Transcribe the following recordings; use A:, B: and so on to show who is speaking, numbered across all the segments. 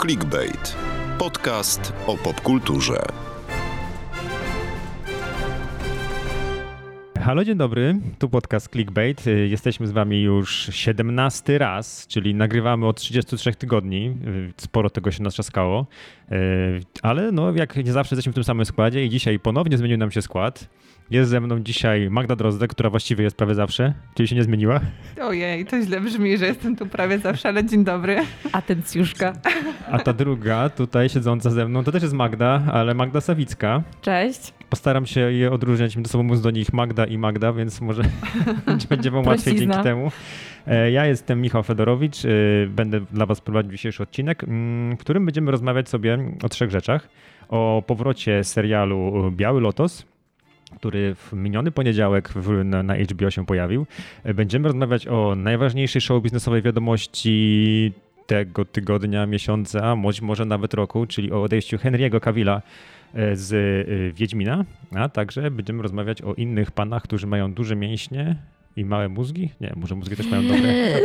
A: Clickbait. Podcast o popkulturze.
B: Halo, dzień dobry. Tu podcast Clickbait. Jesteśmy z wami już 17 raz, czyli nagrywamy od 33 tygodni. Sporo tego się natrzaskało. Y, Ale no, jak nie zawsze jesteśmy w tym samym składzie i dzisiaj ponownie zmienił nam się skład. Jest ze mną dzisiaj Magda Drozdek, która właściwie jest prawie zawsze, czyli się nie zmieniła.
C: Ojej, to źle brzmi, że jestem tu prawie zawsze, ale dzień dobry.
D: Atencjuszka.
B: A ta druga, tutaj siedząca ze mną, to też jest Magda, ale Magda Sawicka.
D: Cześć.
B: Postaram się je odróżniać, to są mówiąc do nich Magda i Magda, więc może będzie wam łatwiej dzięki temu. E, Ja jestem Michał Fedorowicz, e, będę dla was prowadził dzisiejszy odcinek, mm, w którym będziemy rozmawiać sobie o trzech rzeczach. O powrocie serialu Biały Lotos, który w miniony poniedziałek w, na, na HBO się pojawił. E, Będziemy rozmawiać o najważniejszej show biznesowej wiadomości tego tygodnia, miesiąca, być może nawet roku, czyli o odejściu Henry'ego Cavilla e, z e, Wiedźmina, a także będziemy rozmawiać o innych panach, którzy mają duże mięśnie i małe mózgi. Nie, może mózgi też mają dobre.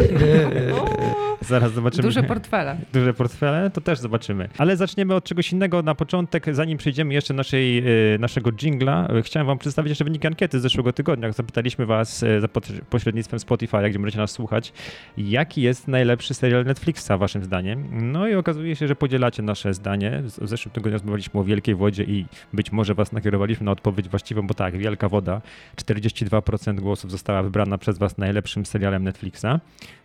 B: Zaraz zobaczymy.
C: Duże portfele.
B: Duże portfele, to też zobaczymy. Ale zaczniemy od czegoś innego na początek. Zanim przejdziemy jeszcze naszej, e, naszego jingla, e, chciałem wam przedstawić jeszcze wyniki ankiety z zeszłego tygodnia. Zapytaliśmy was e, za pod- pośrednictwem Spotify, gdzie możecie nas słuchać, jaki jest najlepszy serial Netflixa waszym zdaniem. No i okazuje się, że podzielacie nasze zdanie. W zeszłym tygodniu rozmawialiśmy o Wielkiej Wodzie i być może was nakierowaliśmy na odpowiedź właściwą, bo tak, Wielka Woda, 42% głosów została wybrana przez was najlepszym serialem Netflixa.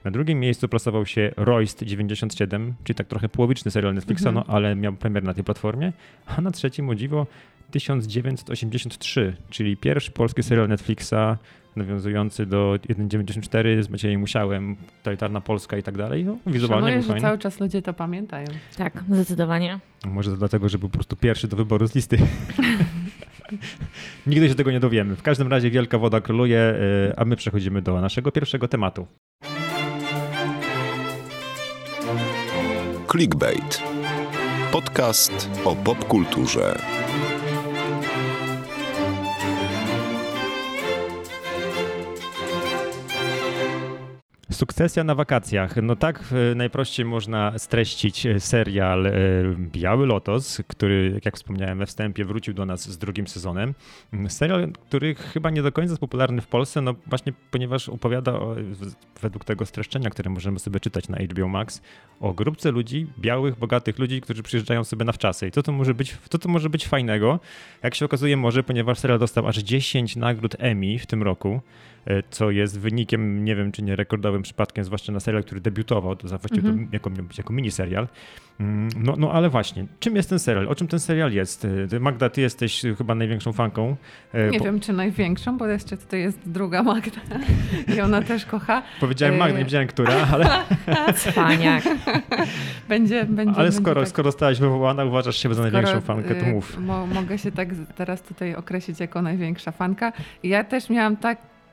B: Na drugim miejscu plasował się Royst 97, czyli tak trochę połowiczny serial Netflixa,
C: Mhm.
B: no ale miał premier na tej platformie. A na trzecim, o dziwo, 1983, czyli pierwszy polski serial Netflixa nawiązujący do 1.94 z Maciejem Musiałem, Totalitarna Polska i tak dalej. No, wizualnie
C: Szanuję, że cały czas ludzie to pamiętają.
D: Tak, zdecydowanie.
B: Może to dlatego, że był po prostu pierwszy do wyboru z listy. Nigdy się tego nie dowiemy. W każdym razie Wielka Woda króluje, yy, a my przechodzimy do naszego pierwszego tematu.
A: Clickbait. Podcast o popkulturze.
B: Sukcesja na wakacjach. No tak e, najprościej można streścić e, serial e, Biały Lotos, który, jak wspomniałem we wstępie, wrócił do nas z drugim sezonem. Mm, Serial, który chyba nie do końca jest popularny w Polsce, no właśnie ponieważ opowiada o, według tego streszczenia, które możemy sobie czytać na HBO Max, o grupce ludzi, białych, bogatych ludzi, którzy przyjeżdżają sobie na wczasy. I co to może być, co to może być fajnego? Jak się okazuje może, ponieważ serial dostał aż 10 nagród Emmy w tym roku, co jest wynikiem, nie wiem czy nie rekordowym przypadkiem, zwłaszcza na serial, który debiutował, to za- właściwie
C: Mhm.
B: to jako, miał być jako miniserial. Mm, No, no ale właśnie, czym jest ten serial? O czym ten serial jest? E, Magda, ty jesteś e, chyba największą fanką. e,
C: Nie
B: bo-
C: wiem, czy największą, bo jeszcze tutaj jest druga Magda i ona też kocha.
B: Powiedziałem Magda, nie
C: e,
B: wiedziałem która, ale,
D: Cwaniak.
C: Będzie, będzie.
B: ale
C: będzie
B: skoro,
C: tak.
B: skoro zostałaś wywołana, uważasz siebie za największą
C: Skoro,
B: fankę, to mów.
C: Mo, mogę się tak teraz tutaj określić jako największa fanka. Ja też miałam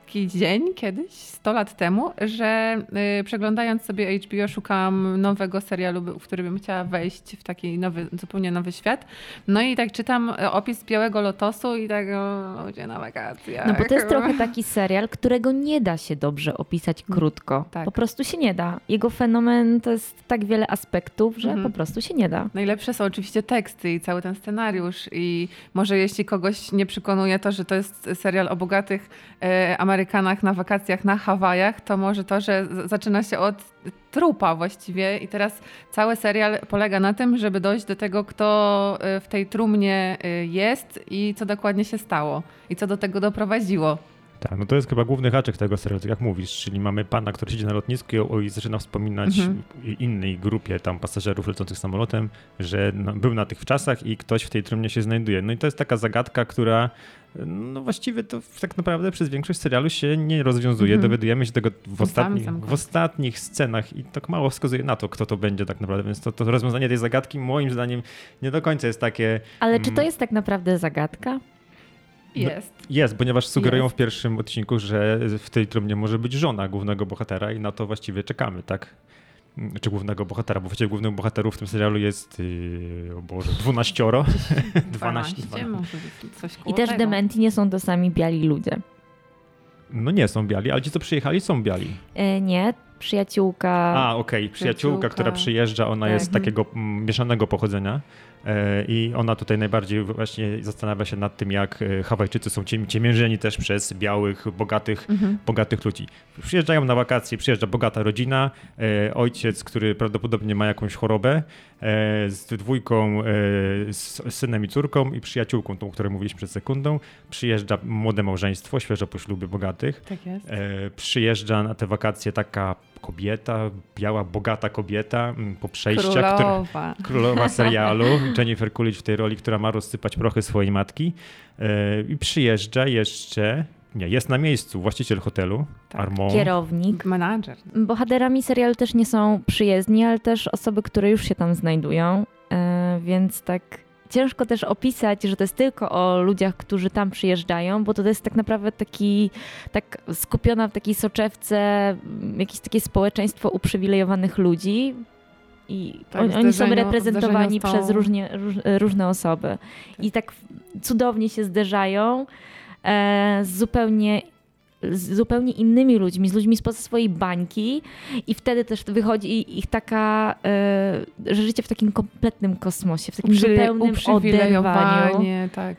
C: taki dzień kiedyś, 100 lat temu, że y, przeglądając sobie HBO szukałam nowego serialu, w który bym chciała wejść w taki nowy, zupełnie nowy świat. No i tak czytam y, opis Białego Lotosu i tak o, ludzie na wakacjach.
D: No bo to jest trochę taki serial, którego nie da się dobrze opisać krótko.
C: Tak.
D: Po prostu się nie da. Jego fenomen to jest tak wiele aspektów, że
C: Mhm.
D: po prostu się nie da.
C: Najlepsze są oczywiście teksty i cały ten scenariusz. I może jeśli kogoś nie przekonuje to, że to jest serial o bogatych e, Amerykanach na wakacjach na Hawajach, to może to, że zaczyna się od trupa właściwie i teraz cały serial polega na tym, żeby dojść do tego, kto e, w tej trumnie e, jest i co dokładnie się stało i co do tego doprowadziło.
B: Tak, no to jest chyba główny haczyk tego serialu, tak jak mówisz, czyli mamy pana, który siedzi na lotnisku i, zaczyna wspominać
C: Mhm.
B: innej grupie tam pasażerów lecących samolotem, że no, był na tych wczasach i ktoś w tej trumnie się znajduje. No i to jest taka zagadka, która no właściwie to tak naprawdę przez większość serialu się nie rozwiązuje.
C: Mhm.
B: Dowiadujemy się tego w, ostatnich,
C: sam
B: w ostatnich scenach i tak mało wskazuje na to, kto to będzie tak naprawdę, więc to, to rozwiązanie tej zagadki moim zdaniem nie do końca jest takie
D: Ale czy to
B: Mm.
D: jest tak naprawdę zagadka?
C: Jest.
B: Jest, ponieważ sugerują
C: Jest.
B: w pierwszym odcinku, że w tej trumnie może być żona głównego bohatera i na to właściwie czekamy, tak? Mm, Czy głównego bohatera, bo właściwie głównych bohaterów w tym serialu jest, yy, o Boże, 12. 12,
C: 12, może coś koło
D: I też
C: tego.
D: dementi nie są to sami biali ludzie.
B: No nie są biali, ale ci, co przyjechali, są biali.
D: E, nie, przyjaciółka.
B: A, okej, przyjaciółka,
C: Przyjaciółka.
B: która przyjeżdża, ona
C: Tak.
B: jest takiego mm, mieszanego pochodzenia i ona tutaj najbardziej właśnie zastanawia się nad tym, jak e, Hawajczycy są ciem- ciemiężeni też przez białych, bogatych,
C: Mhm.
B: bogatych ludzi. Przyjeżdżają na wakacje, przyjeżdża bogata rodzina, e, ojciec, który prawdopodobnie ma jakąś chorobę, e, z dwójką, e, z synem i córką i przyjaciółką, tą, o której mówiliśmy przed sekundą. Przyjeżdża młode małżeństwo, świeżo po ślubie bogatych.
C: Tak jest.
B: E, przyjeżdża na te wakacje taka kobieta, biała, bogata kobieta mm, po przejściach, która,
C: Królowa.
B: królowa serialu, Jennifer Coolidge w tej roli, która ma rozsypać prochy swojej matki. E, I przyjeżdża jeszcze, nie, jest na miejscu właściciel hotelu,
C: Tak.
B: Armand.
D: Kierownik.
C: Menadżer.
D: Bohaterami serialu też nie są przyjezdni, ale też osoby, które już się tam znajdują, e, więc tak ciężko też opisać, że to jest tylko o ludziach, którzy tam przyjeżdżają, bo to jest tak naprawdę taki, tak skupiona w takiej soczewce jakieś takie społeczeństwo uprzywilejowanych ludzi i
C: Tak,
D: on, oni są reprezentowani przez różnie, róż, różne osoby i tak cudownie się zderzają z zupełnie z zupełnie innymi ludźmi, z ludźmi spoza swojej bańki i wtedy też wychodzi ich taka, e, że życie w takim kompletnym kosmosie, w takim
C: Uprzy-
D: zupełnym oderwaniu.
C: tak.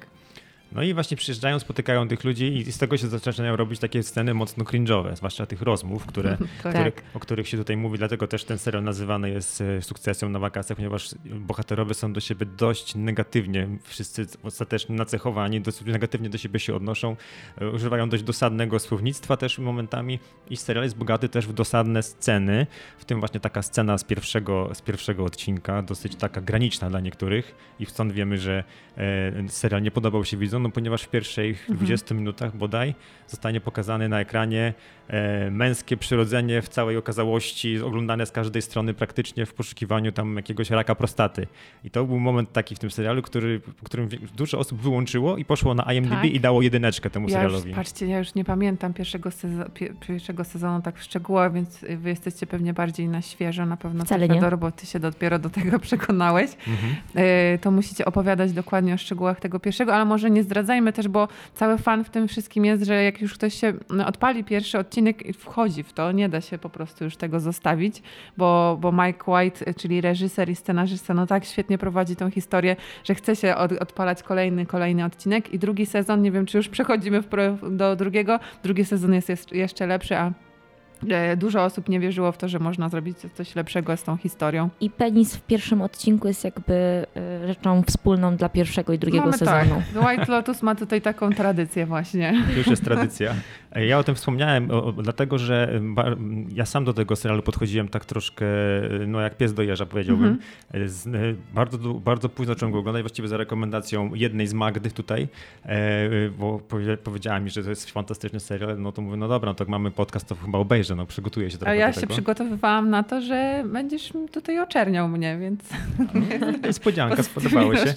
B: No i właśnie przyjeżdżają, spotykają tych ludzi i z tego się zaczynają robić takie sceny mocno cringe'owe, zwłaszcza tych rozmów, które,
C: Tak.
B: które, o których się tutaj mówi, dlatego też ten serial nazywany jest e, sukcesją na wakacjach, ponieważ bohaterowie są do siebie dość negatywnie, wszyscy ostatecznie nacechowani, dosyć negatywnie do siebie się odnoszą, e, używają dość dosadnego słownictwa też momentami i serial jest bogaty też w dosadne sceny, w tym właśnie taka scena z pierwszego, z pierwszego odcinka, dosyć taka graniczna dla niektórych i stąd wiemy, że e, serial nie podobał się widzom, no ponieważ w pierwszych 20 minutach bodaj zostanie pokazany na ekranie e, męskie przyrodzenie w całej okazałości, oglądane z każdej strony praktycznie w poszukiwaniu tam jakiegoś raka prostaty. I to był moment taki w tym serialu, który, w którym dużo osób wyłączyło i poszło na IMDb
C: Tak.
B: i dało jedyneczkę temu
C: Ja już,
B: serialowi.
C: patrzcie, ja już nie pamiętam pierwszego, sezo- pie- pierwszego sezonu tak w szczegółach, więc wy jesteście pewnie bardziej na świeżo, na pewno
D: Wcale nie.
C: Fedor, bo ty się dopiero do tego przekonałeś.
B: Mhm.
C: E, to musicie opowiadać dokładnie o szczegółach tego pierwszego, ale może nie zdradzajmy też, bo cały fan w tym wszystkim jest, że jak już ktoś się no, odpali pierwszy odcinek i wchodzi w to, nie da się po prostu już tego zostawić, bo, bo Mike White, czyli reżyser i scenarzysta, no tak świetnie prowadzi tą historię, że chce się od, odpalać kolejny, kolejny odcinek i drugi sezon, nie wiem czy już przechodzimy do drugiego, drugi sezon jest jeszcze lepszy, a dużo osób nie wierzyło w to, że można zrobić coś lepszego z tą historią.
D: I penis w pierwszym odcinku jest jakby e, rzeczą wspólną dla pierwszego i drugiego
C: Mamy
D: sezonu.
C: Tak. White Lotus ma tutaj taką tradycję właśnie.
B: To już jest tradycja. E, Ja o tym wspomniałem, o, dlatego że e, ja sam do tego serialu podchodziłem tak troszkę, e, no jak pies do jeża powiedziałbym. Z, e, bardzo, bardzo późno zacząłem go oglądać, właściwie za rekomendacją jednej z Magdy tutaj, bo powie, powiedziała mi, że to jest fantastyczny serial, no to mówię, no dobra, no to jak mamy podcast, to chyba obejrzę, no przygotuję się trochę
C: A ja się przygotowywałam na to, że będziesz tutaj oczerniał mnie, więc
B: Niespodzianka, spodobało się.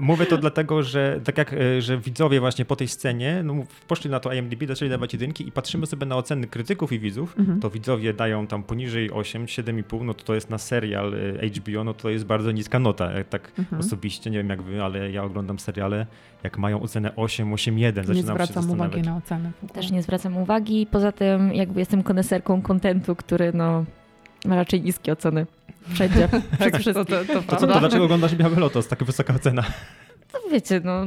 B: Mówię to dlatego, że tak jak że widzowie właśnie po tej scenie no, poszli na to IMDb, zaczęli dawać jedynki i patrzymy sobie na oceny krytyków i widzów,
C: Mhm.
B: to widzowie dają tam poniżej 8, 7,5, no to to jest na serial e, HBO, no to jest bardzo niska nota. Ja Tak
C: Mhm.
B: osobiście, nie wiem jak wy, ale ja oglądam seriale, jak mają ocenę 8, 8,1,
C: Nie
B: zaczynam się
C: zwracam uwagi na ocenę.
D: Też nie zwracam uwagi. Poza tym jakby jestem koneserką kontentu, który no ma raczej niskie oceny. Wszędzie.
C: Tak, to, to, to,
B: To, co,
C: prawda.
B: to dlaczego oglądasz Biały Lotos, taka wysoka ocena?
D: To wiecie, no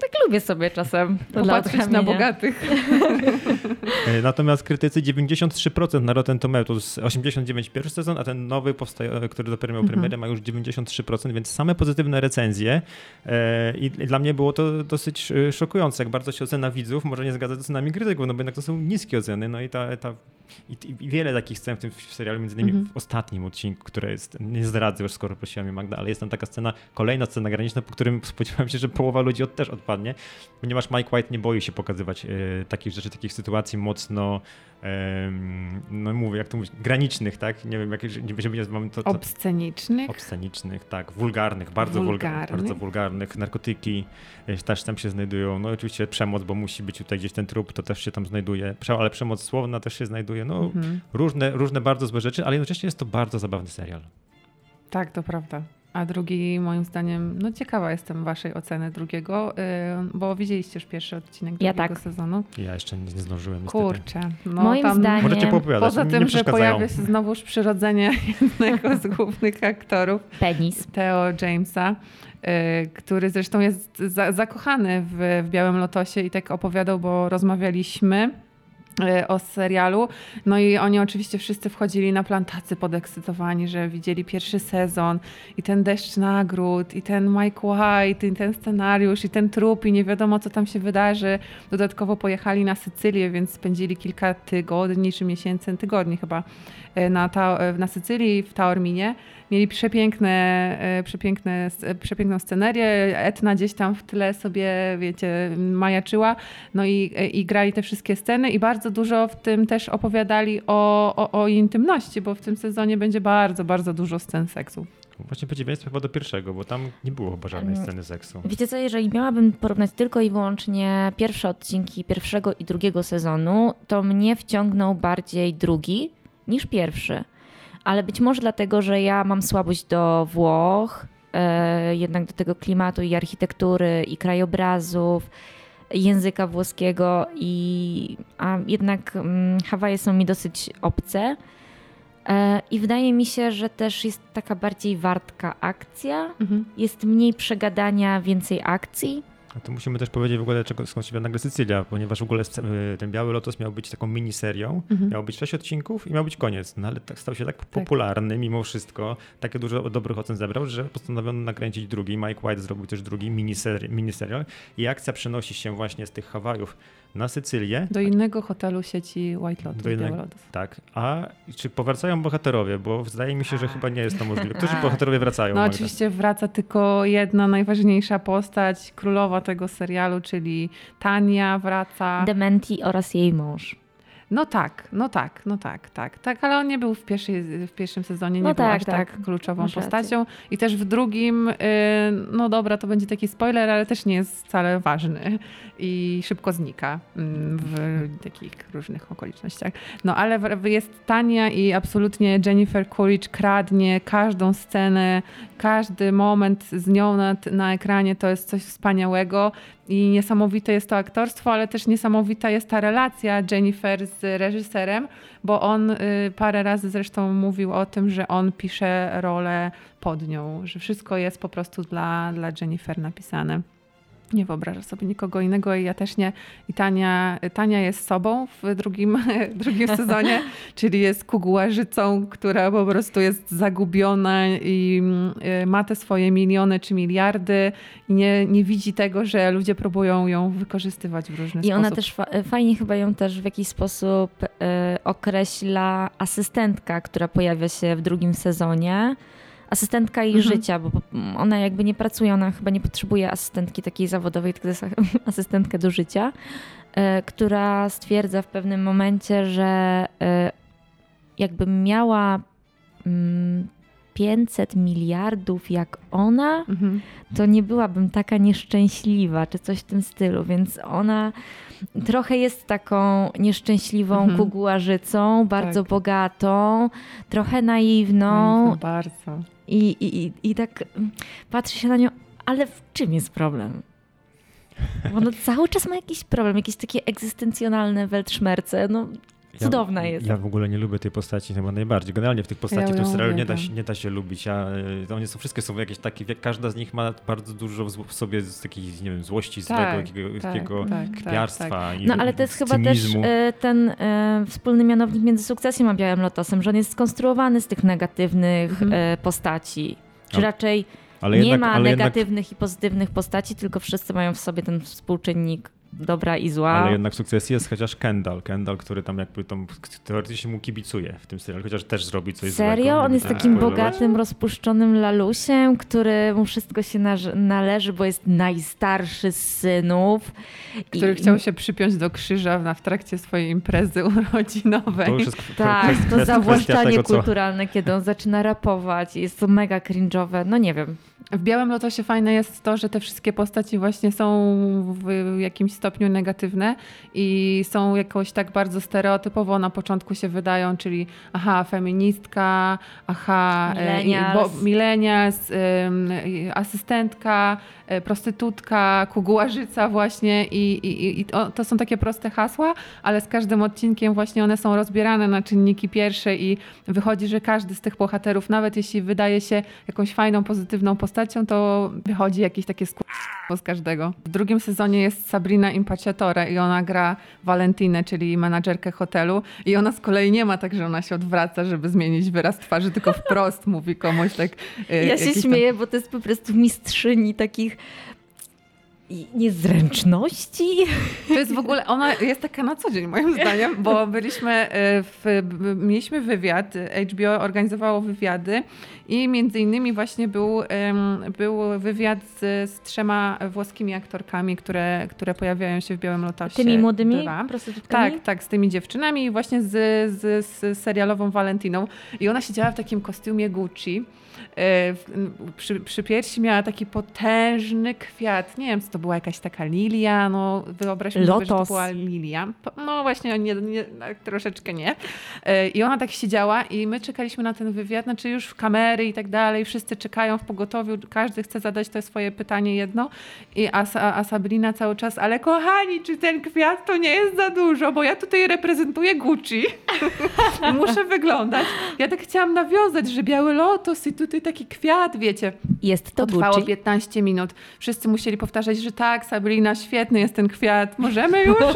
D: tak lubię sobie czasem.
C: Popatrzeć na bogatych.
B: E, Natomiast krytycy 93% na Rotten Tomatoes, 89 pierwszy sezon, a ten nowy, powstaje, który dopiero miał
C: Mhm.
B: premierę, ma już 93%, więc same pozytywne recenzje. E, I dla mnie było to dosyć e, szokujące, jak bardzo się ocena widzów może nie zgadza z ocenami krytyków, no bo jednak to są niskie oceny. No i ta, ta i, i wiele takich scen w tym serialu, między innymi
C: Mhm.
B: w ostatnim odcinku, które jest, nie zdradzę już, skoro prosiła mnie Magda, ale jest tam taka scena, kolejna scena graniczna, po którym spodziewałem się, że połowa ludzi od, też ponieważ Mike White nie boi się pokazywać e, takich rzeczy, takich sytuacji mocno, em, no mówię, jak to mówić, granicznych, tak? Nie wiem, jak, żeby nie mamy to, to
C: Obscenicznych.
B: obscenicznych, tak, wulgarnych, bardzo wulgarnych, bardzo wulgarnych, narkotyki e, też tam się znajdują, no oczywiście przemoc, bo musi być tutaj gdzieś ten trup, to też się tam znajduje, Prze- ale przemoc słowna też się znajduje, no
C: Mhm.
B: różne, różne bardzo złe rzeczy, ale jednocześnie jest to bardzo zabawny serial.
C: Tak, to prawda. A drugi moim zdaniem, no ciekawa jestem waszej oceny drugiego, y, bo widzieliście już pierwszy odcinek
D: Ja
C: drugiego
D: tak.
C: sezonu.
B: Ja jeszcze nie, nie zdążyłem niestety.
C: Kurczę. No,
D: Moim
C: tam,
D: zdaniem-
B: Możecie poopowiadać,
C: Poza tym,
B: nie
C: że pojawia się znowuż przyrodzenie jednego z głównych aktorów,
D: Penis.
C: Theo Jamesa, y, który zresztą jest za, zakochany w, w Białym Lotosie i tak opowiadał, bo rozmawialiśmy o serialu. No i oni oczywiście wszyscy wchodzili na plantacy podekscytowani, że widzieli pierwszy sezon i ten deszcz nagród, i ten Mike White, i ten scenariusz, i ten trup, i nie wiadomo co tam się wydarzy. Dodatkowo pojechali na Sycylię, więc spędzili kilka tygodni czy miesięcy, tygodni chyba y, na, ta, na Sycylii, w Taorminie. Mieli przepiękne, e, przepiękne, e, przepiękną scenerię. Etna gdzieś tam w tle sobie, wiecie, majaczyła. No i, e, i grali te wszystkie sceny i bardzo dużo w tym też opowiadali o, o, o intymności, bo w tym sezonie będzie bardzo, bardzo dużo scen seksu.
B: Właśnie przeciwieństwo chyba do pierwszego, bo tam nie było chyba żadnej
D: Mm.
B: sceny seksu.
D: Wiecie co, jeżeli miałabym porównać tylko i wyłącznie pierwsze odcinki pierwszego i drugiego sezonu, to mnie wciągnął bardziej drugi niż pierwszy. Ale być może dlatego, że ja mam słabość do Włoch, e, jednak do tego klimatu i architektury i krajobrazów, języka włoskiego i a jednak mm, Hawaje są mi dosyć obce. E, I wydaje mi się, że też jest taka bardziej wartka akcja, jest mniej przegadania, więcej akcji.
B: A to musimy też powiedzieć w ogóle, czego, skąd się nagle Sycylia, ponieważ w ogóle y, ten Biały Lotos miał być taką miniserią,
C: Mhm.
B: miał być sześć odcinków i miał być koniec, no ale tak stał się tak popularny mimo wszystko, takie dużo dobrych ocen zebrał, że postanowiono nakręcić drugi, Mike White zrobił też drugi miniseri- miniserial i akcja przenosi się właśnie z tych Hawajów na Sycylię,
C: Do innego hotelu sieci White Lotus,
B: Do innego- tak, a czy powracają bohaterowie, bo zdaje mi się, że chyba nie jest to możliwe. Którzy
C: Tak.
B: bohaterowie wracają?
C: No
B: Magda?
C: oczywiście wraca tylko jedna najważniejsza postać, królowa tego serialu, czyli Tania wraca.
D: Dementi oraz jej mąż.
C: No tak, no tak, no tak, tak, tak, ale on nie był w, pierwszej, w pierwszym sezonie, nie
D: No
C: był
D: tak,
C: aż tak,
D: tak.
C: kluczową
D: Masz rację.
C: postacią. I też w drugim, y, no dobra, to będzie taki spoiler, ale też nie jest wcale ważny i szybko znika mm, w takich różnych okolicznościach. No ale jest Tania i absolutnie Jennifer Coolidge kradnie każdą scenę, każdy moment z nią na, na ekranie to jest coś wspaniałego i niesamowite jest to aktorstwo, ale też niesamowita jest ta relacja Jennifer z reżyserem, bo on y, parę razy zresztą mówił o tym, że on pisze rolę pod nią, że wszystko jest po prostu dla, dla Jennifer napisane. Nie wyobraża sobie nikogo innego i ja też nie. I Tania, Tania jest sobą w drugim, drugim sezonie, czyli jest kugułażycą, która po prostu jest zagubiona i y, ma te swoje miliony czy miliardy i nie, nie widzi tego, że ludzie próbują ją wykorzystywać w różny
D: I
C: sposób.
D: ona też fa- fajnie chyba ją też w jakiś sposób e, określa asystentka, która pojawia się w drugim sezonie. Asystentka jej
C: Mhm.
D: życia, bo ona jakby nie pracuje, ona chyba nie potrzebuje asystentki takiej zawodowej, tylko jest asystentkę do życia, e, która stwierdza w pewnym momencie, że e, jakbym miała mm, 500 miliardów jak ona,
C: Mhm.
D: to nie byłabym taka nieszczęśliwa, czy coś w tym stylu, więc ona trochę jest taką nieszczęśliwą
C: Mhm.
D: kugułażycą, bardzo
C: Tak.
D: bogatą, trochę naiwną
C: No, bardzo.
D: I, i, i, tak mm, patrzy się na nią, ale w czym jest problem? Bo ona cały czas ma jakiś problem, jakieś takie egzystencjonalne weltszmerce, no cudowna
B: ja,
D: jest.
B: Ja w ogóle nie lubię tej postaci chyba najbardziej. Generalnie w tych postaciach
C: Ja
B: w tym serialu nie da, się, nie da się lubić. Ja, y, one są, wszystkie są jakieś takie, każda z nich ma bardzo dużo w sobie z takiej, nie wiem, złości, złego,
C: Tak,
B: jakiego,
C: tak,
B: takiego
C: tak, tak,
B: kpiarstwa
D: No ale to jest chyba też
B: cynizmu.
D: e, ten e, wspólny mianownik między sukcesją a Białym Lotosem, że on jest skonstruowany z tych negatywnych
C: Mhm.
D: e, postaci. Czy
B: A-
D: raczej
B: ale
D: nie
B: jednak,
D: ma
B: ale jednak,
D: negatywnych i pozytywnych postaci, tylko wszyscy mają w sobie ten współczynnik dobra i zła.
B: ale jednak w sukcesji jest chociaż Kendall. Kendall, który tam jakby tam teoretycznie mu kibicuje w tym serialu, chociaż też zrobi coś złego.
D: Serio? On jest takim
B: spoilować.
D: bogatym, rozpuszczonym lalusiem, który mu wszystko się należy, bo jest najstarszy z synów.
C: Który
D: I-
C: chciał się przypiąć do krzyża w trakcie swojej imprezy urodzinowej.
B: To już jest
D: Tak,
B: kwestia-
D: to zawłaszczanie
B: tego, co-
D: kulturalne, kiedy on zaczyna rapować, jest to mega cringe'owe, no nie wiem.
C: W Białym Lotosie fajne jest to, że te wszystkie postaci właśnie są w jakimś stopniu negatywne i są jakoś tak bardzo stereotypowo na początku się wydają, czyli aha, feministka, aha,
D: millennials,
C: millennials asystentka, e, prostytutka, kugułażyca właśnie i, i, i to, to są takie proste hasła, ale z każdym odcinkiem właśnie one są rozbierane na czynniki pierwsze i wychodzi, że każdy z tych bohaterów, nawet jeśli wydaje się jakąś fajną, pozytywną postacią, to wychodzi jakieś takie skurwo z każdego. W drugim sezonie jest Sabrina Impaciatore i ona gra Valentinę, czyli menadżerkę hotelu i ona z kolei nie ma tak, że ona się odwraca, żeby zmienić wyraz twarzy, tylko wprost mówi komuś tak.
D: E, ja się śmieję, tam... bo to jest po prostu mistrzyni takich niezręczności.
C: To jest w ogóle, ona jest taka na co dzień moim zdaniem, bo byliśmy, e, w, mieliśmy wywiad, HBO organizowało wywiady i między innymi właśnie był, był wywiad z, z trzema włoskimi aktorkami, które, które pojawiają się w Białym Lotosie.
D: Tymi młodymi prostytutkami?
C: Tak, tak, z tymi dziewczynami i właśnie z, z, z serialową Valentiną. I ona siedziała w takim kostiumie Gucci. E, przy, przy piersi miała taki potężny kwiat. Nie wiem, co to była jakaś taka lilia, no wyobraźmy sobie, że to była lilia. No właśnie, nie, nie, troszeczkę nie. E, I ona tak siedziała i my czekaliśmy na ten wywiad, znaczy już w kamery i tak dalej, wszyscy czekają w pogotowiu, każdy chce zadać to swoje pytanie jedno i a, a Sabrina cały czas, ale kochani, czy ten kwiat to nie jest za dużo, bo ja tutaj reprezentuję Gucci. Muszę wyglądać. Ja tak chciałam nawiązać, że biały lotos i tutaj taki kwiat, wiecie.
D: Jest to
C: Trwało
D: Gucci.
C: 15 minut. Wszyscy musieli powtarzać, że tak, Sabrina, świetny jest ten kwiat. Możemy już?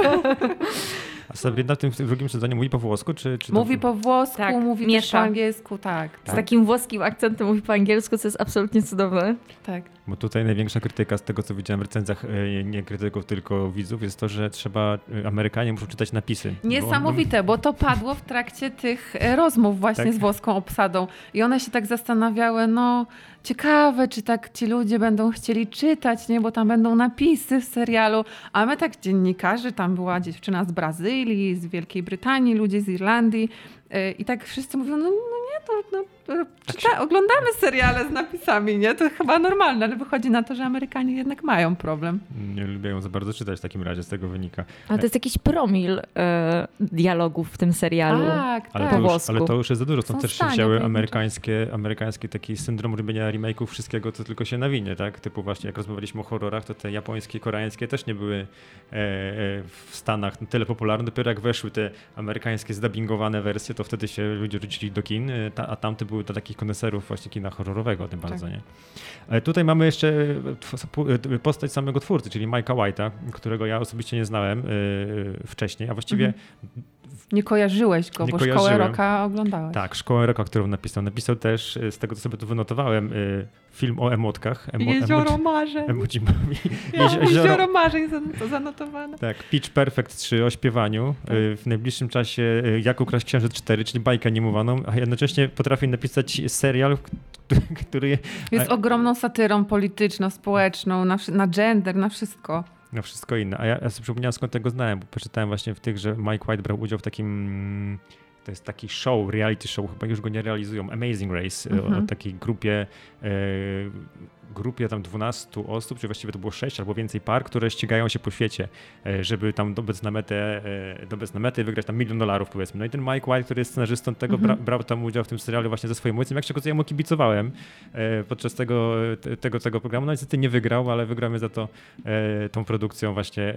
B: A Sabrina w tym drugim sezonie mówi po włosku? Czy, czy
C: mówi po włosku, tak, mówi miesza. po angielsku, tak,
D: tak. Z takim włoskim akcentem mówi po angielsku, co jest absolutnie cudowne.
C: Tak.
B: Bo tutaj największa krytyka z tego, co widziałem w recenzjach, e, nie krytyków, tylko widzów, jest to, że trzeba, e, Amerykanie muszą czytać napisy.
C: Niesamowite, bo, to padło w trakcie tych e, rozmów właśnie tak? z włoską obsadą. I one się tak zastanawiały, no ciekawe, czy tak ci ludzie będą chcieli czytać, nie? Bo tam będą napisy w serialu. A my tak dziennikarzy, tam była dziewczyna z Brazylii, z Wielkiej Brytanii, ludzie z Irlandii. I tak wszyscy mówią, no, no nie, to no, czyta, tak oglądamy seriale z napisami, nie? To chyba normalne, ale wychodzi na to, że Amerykanie jednak mają problem.
B: Nie lubią za bardzo czytać w takim razie, z tego wynika.
D: Ale to jest jakiś promil e, dialogów w tym serialu.
C: Tak,
B: ale
C: tak.
B: To już, ale to już jest za dużo. Stąd też się wzięły amerykańskie, amerykański taki syndrom robienia remake'ów wszystkiego, co tylko się nawinie, tak? Typu właśnie, jak rozmawialiśmy o horrorach, to te japońskie, koreańskie też nie były e, e, w Stanach tyle popularne. Dopiero jak weszły te amerykańskie zdubbingowane wersje, to wtedy się ludzie rzucili do kin, e, a tamte były dla takich koneserów właśnie kina horrorowego tym bardzo, tak. nie? Ale tutaj mamy jeszcze e, e, postać samego twórcy, czyli Mike'a White'a, którego ja osobiście nie znałem e, wcześniej, a właściwie mhm.
C: Nie kojarzyłeś go, nie bo kojarzyłem. Szkołę Roka oglądałeś.
B: Tak, Szkołę Roka, którą napisał. Napisał też, z tego co sobie tu wynotowałem, film o emotkach.
C: Emo, jezioro marzeń.
B: Emoji,
C: ja, jezioro, jezioro marzeń to zanotowane.
B: Tak, Pitch Perfect 3 o śpiewaniu. Tak. W najbliższym czasie Jak ukraść księżyc 4, czyli bajkę animowaną, a jednocześnie potrafię napisać serial, który...
C: Jest a... ogromną satyrą polityczną, społeczną, na, na gender, na wszystko.
B: Na wszystko inne. A ja, ja sobie przypomniałem skąd tego znałem, bo przeczytałem właśnie w tych, że Mike White brał udział w takim to jest taki show, reality show, chyba już go nie realizują, Amazing Race, mhm. o takiej grupie e, grupie tam 12 osób, czy właściwie to było 6 albo więcej par, które ścigają się po świecie, e, żeby tam dobiec na metę, e, dobiec na metę i wygrać tam milion dolarów powiedzmy. No i ten Mike White, który jest scenarzystą tego, bra, mhm. brał tam udział w tym serialu właśnie ze swoim ojcem. Jak się okazuje, mu kibicowałem e, podczas tego, tego, tego programu. No niestety nie wygrał, ale wygramy za to tą produkcją właśnie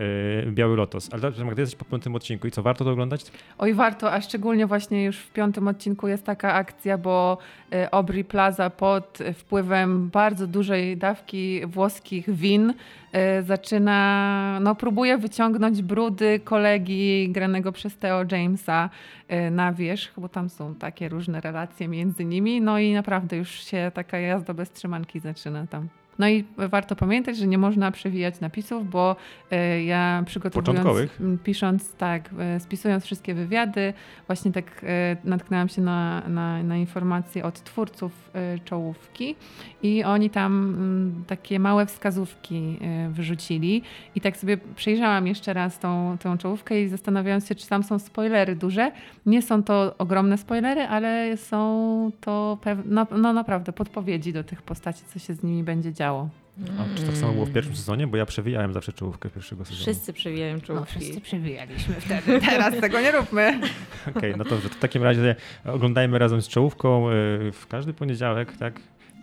B: Biały Lotos. Ale dobrze, Magda, jesteś po piątym odcinku i co, warto to oglądać?
C: Oj, warto, a szczególnie właśnie już w piątym odcinku jest taka akcja, bo Aubrey Plaza pod wpływem bardzo dużej dawki włoskich win e, zaczyna, no próbuje wyciągnąć brudy kolegi granego przez Theo Jamesa e, na wierzch, bo tam są takie różne relacje między nimi, no i naprawdę już się taka jazda bez trzymanki zaczyna tam. No i warto pamiętać, że nie można przewijać napisów, bo e, ja przygotowując, pisząc, tak, e, spisując wszystkie wywiady, właśnie tak e, natknęłam się na, na, na informacje od twórców czołówki i oni tam mm, takie małe wskazówki wyrzucili i tak sobie przejrzałam jeszcze raz tą, tą czołówkę i zastanawiając się, czy tam są spoilery duże. Nie są to ogromne spoilery, ale są to no, no naprawdę podpowiedzi do tych postaci, co się z nimi będzie działo.
B: A czy tak samo było w pierwszym sezonie? Bo ja przewijałem zawsze czołówkę pierwszego sezonu.
D: Wszyscy przewijają
C: No,
D: czołówki.
C: wszyscy przewijaliśmy wtedy. Teraz tego nie róbmy.
B: Okej, no dobrze, to w takim razie oglądajmy razem z czołówką y, w każdy poniedziałek, tak?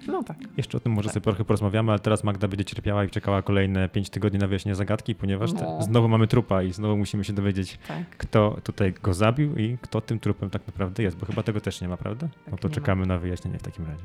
C: No tak.
B: Jeszcze o tym może sobie trochę porozmawiamy, ale teraz Magda będzie cierpiała i czekała kolejne 5 tygodni na wyjaśnienie zagadki, ponieważ te,
C: No.
B: znowu mamy trupa i znowu musimy się dowiedzieć,
C: tak.
B: kto tutaj go zabił i kto tym trupem tak naprawdę jest, bo chyba tego też nie ma, prawda? No
C: Tak,
B: to
C: nie ma.
B: czekamy na wyjaśnienie w takim razie.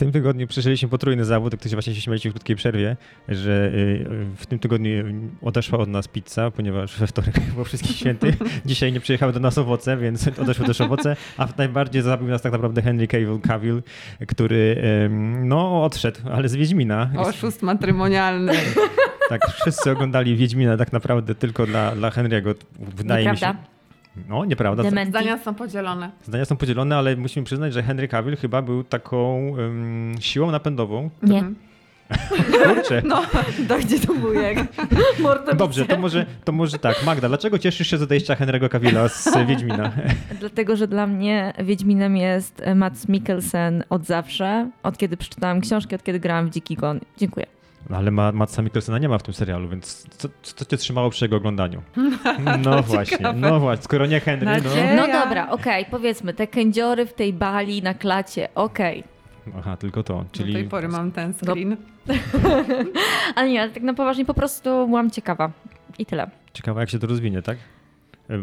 B: Tym tygodniu przeżyliśmy potrójny zawód, jak to się właśnie się śmialiście w krótkiej przerwie, że y, w tym tygodniu odeszła od nas pizza, ponieważ we wtorek było wszystkich świętych. Dzisiaj nie przyjechały do nas owoce, więc odeszły też owoce, a najbardziej zabił nas tak naprawdę Henry Cavill, Cavill który no odszedł, ale z Wiedźmina.
C: Oszust matrymonialny.
B: Tak, wszyscy oglądali Wiedźmina tak naprawdę tylko dla, dla Henry'ego. Wydaje mi się. No, nieprawda.
D: Dementi.
C: Zdania są podzielone.
B: Zdania są podzielone, ale musimy przyznać, że Henry Cavill chyba był taką ym, siłą napędową.
D: Nie.
C: Mhm.
B: Kurczę.
C: No,
D: Dojdzie do bujek. Mordo
B: Dobrze, to może, to może tak. Magda, dlaczego cieszysz się z odejścia Henry'ego Cavilla z Wiedźmina?
D: Dlatego, że dla mnie Wiedźminem jest Mats Mikkelsen od zawsze, od kiedy przeczytałam książki, od kiedy grałam w Dziki Gon. Dziękuję.
B: No, ale ma, Matsa Mikkelsena nie ma w tym serialu, więc co, co cię trzymało przy jego oglądaniu? No właśnie, no właśnie, skoro nie Henry, no.
C: Nadzieja.
D: No
C: Ja-
D: dobra, okej, powiedzmy, te kędziory w tej bali na klacie, okej.
B: Aha, tylko to,
C: do
B: czyli
C: tej pory mam ten screen.
D: Ale nie, ale tak na poważnie po prostu byłam ciekawa. I tyle.
B: ciekawe jak się to rozwinie, tak?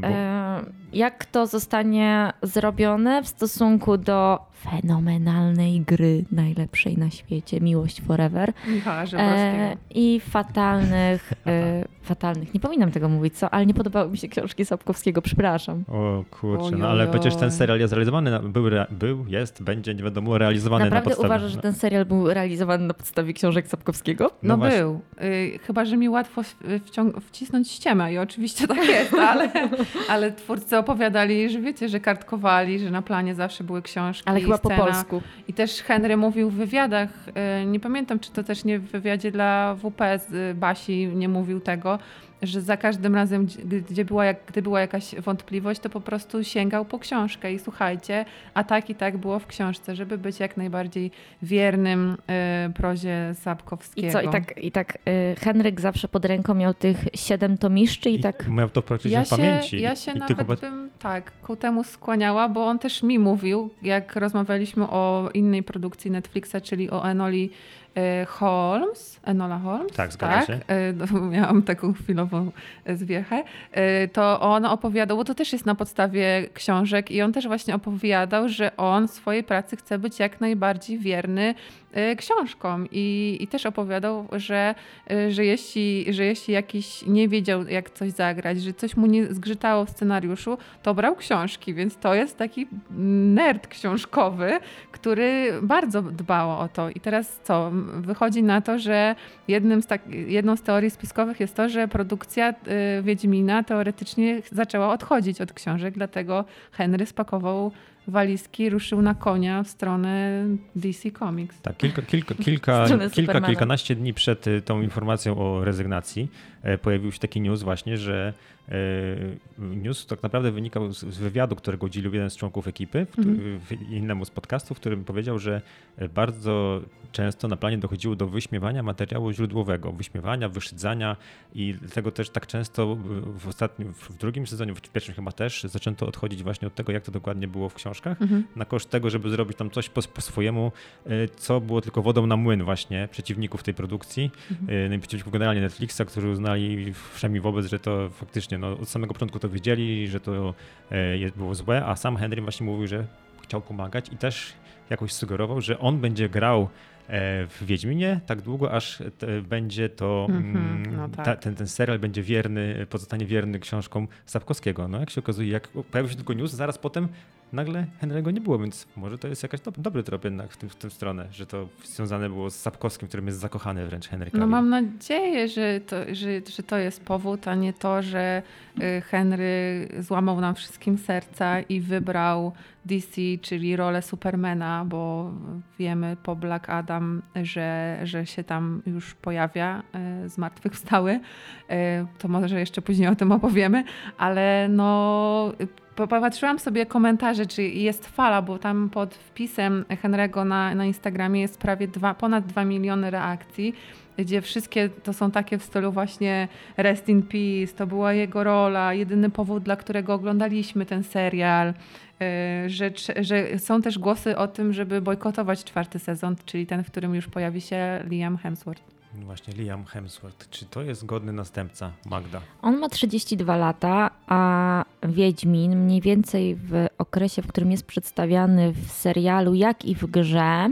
B: Bo,
D: E, jak to zostanie zrobione w stosunku do fenomenalnej gry, najlepszej na świecie, Miłość Forever
C: Michała
D: e, i fatalnych, e, fatalnych, nie powinnam tego mówić, co, ale nie podobały mi się książki Sapkowskiego, przepraszam.
B: o kurczę, no ale przecież ten serial jest realizowany, na, był, był, jest, będzie, nie wiadomo, realizowany
D: Naprawdę
B: na podstawie.
D: uważasz, że ten serial był realizowany na podstawie książek Sapkowskiego?
C: No,
B: właśnie.
C: był. Y, chyba, że mi łatwo w- wciąg- wcisnąć ściemę i oczywiście tak jest, ale, ale twórcy opowiadali, że wiecie, że kartkowali, że na planie zawsze były książki
D: Ale
C: i
D: chyba po polsku.
C: I też Henry mówił w wywiadach, y, nie pamiętam, czy to też nie w wywiadzie dla WP z y, Basi nie mówił tego, że za każdym razem, gdzie- była, jak, gdy była jakaś wątpliwość, to po prostu sięgał po książkę i słuchajcie, a tak i tak było w książce, żeby być jak najbardziej wiernym y, prozie Sapkowskiego.
D: I co, i tak, i tak y, Henryk zawsze pod ręką miał tych siedem tomiszczy i, tak...
B: Miał to praktycznie
C: Ja
B: w
C: się,
B: pamięci.
C: ja się
B: I
C: nawet
B: tylko
C: bym tak ku temu skłaniała, bo on też mi mówił, jak rozmawialiśmy o innej produkcji Netflixa, czyli o Enoli Holmes. Enola Holmes?
B: Tak, zgadza się.
C: e, no, Miałam taką chwilową e, zwiechę. E, To on opowiadał, bo to też jest na podstawie książek i on też właśnie opowiadał, że on w swojej pracy chce być jak najbardziej wierny e, książkom i, i też opowiadał, że, e, że, jeśli, że jeśli jakiś nie wiedział, jak coś zagrać, że coś mu nie zgrzytało w scenariuszu, to brał książki, więc to jest taki nerd książkowy, który bardzo dbał o to. I teraz co? Wychodzi na to, że jednym z tak, jedną z teorii spiskowych jest to, że produkcja y, Wiedźmina teoretycznie zaczęła odchodzić od książek, dlatego Henry spakował walizki, ruszył na konia w stronę DC Comics.
B: Tak, kilka, kilka, kilka, kilka kilkanaście dni przed y, tą informacją o rezygnacji e, pojawił się taki news właśnie, że e, news tak naprawdę wynikał z, wywiadu, którego udzielił jeden z członków ekipy
C: Mhm.
B: innemu z podcastów, w którym powiedział, że e, bardzo często na planie dochodziło do wyśmiewania materiału źródłowego, wyśmiewania, wyszydzania i dlatego też tak często w ostatnim, w drugim sezonie, w pierwszym chyba też, zaczęto odchodzić właśnie od tego, jak to dokładnie było w książkach
C: Mhm.
B: na koszt tego, żeby zrobić tam coś po, po swojemu, y, co było tylko wodą na młyn właśnie przeciwników tej produkcji,
C: Mhm.
B: y, przeciwników generalnie Netflixa, którzy uznali wszemi wobec, że to faktycznie no, od samego początku to wiedzieli, że to jest- było złe, a sam Henry właśnie mówił, że chciał pomagać i też jakoś sugerował, że on będzie grał w Wiedźminie tak długo, aż będzie to, mm, no tak. ta, ten, ten serial będzie wierny, pozostanie wierny książkom Sapkowskiego. No jak się okazuje, jak pojawił się tylko news, zaraz potem nagle Henry'ego nie było, więc może to jest jakaś do, dobry trop jednak w, tym, w tę stronę, że to związane było z Sapkowskim, którym jest zakochany wręcz Henry Cavill.
C: No mam nadzieję, że to, że, że to jest powód, a nie to, że y, Henry złamał nam wszystkim serca i wybrał DC, czyli rolę Supermana, bo wiemy po Black Adam, że, że się tam już pojawia, y, zmartwychwstały. Y, to może jeszcze później o tym opowiemy, ale no popatrzyłam sobie komentarze, czy jest fala, bo tam pod wpisem Henry'ego na, na Instagramie jest prawie dwa, ponad 2 miliony reakcji, gdzie wszystkie to są takie w stylu właśnie Rest in Peace, to była jego rola, jedyny powód, dla którego oglądaliśmy ten serial. E, że, że są też głosy o tym, żeby bojkotować czwarty sezon, czyli ten, w którym już pojawi się Liam Hemsworth.
B: Właśnie Liam Hemsworth. Czy to jest godny następca Magda?
D: On ma 32 lata, a Wiedźmin mniej więcej w okresie, w którym jest przedstawiany w serialu, jak i w grze,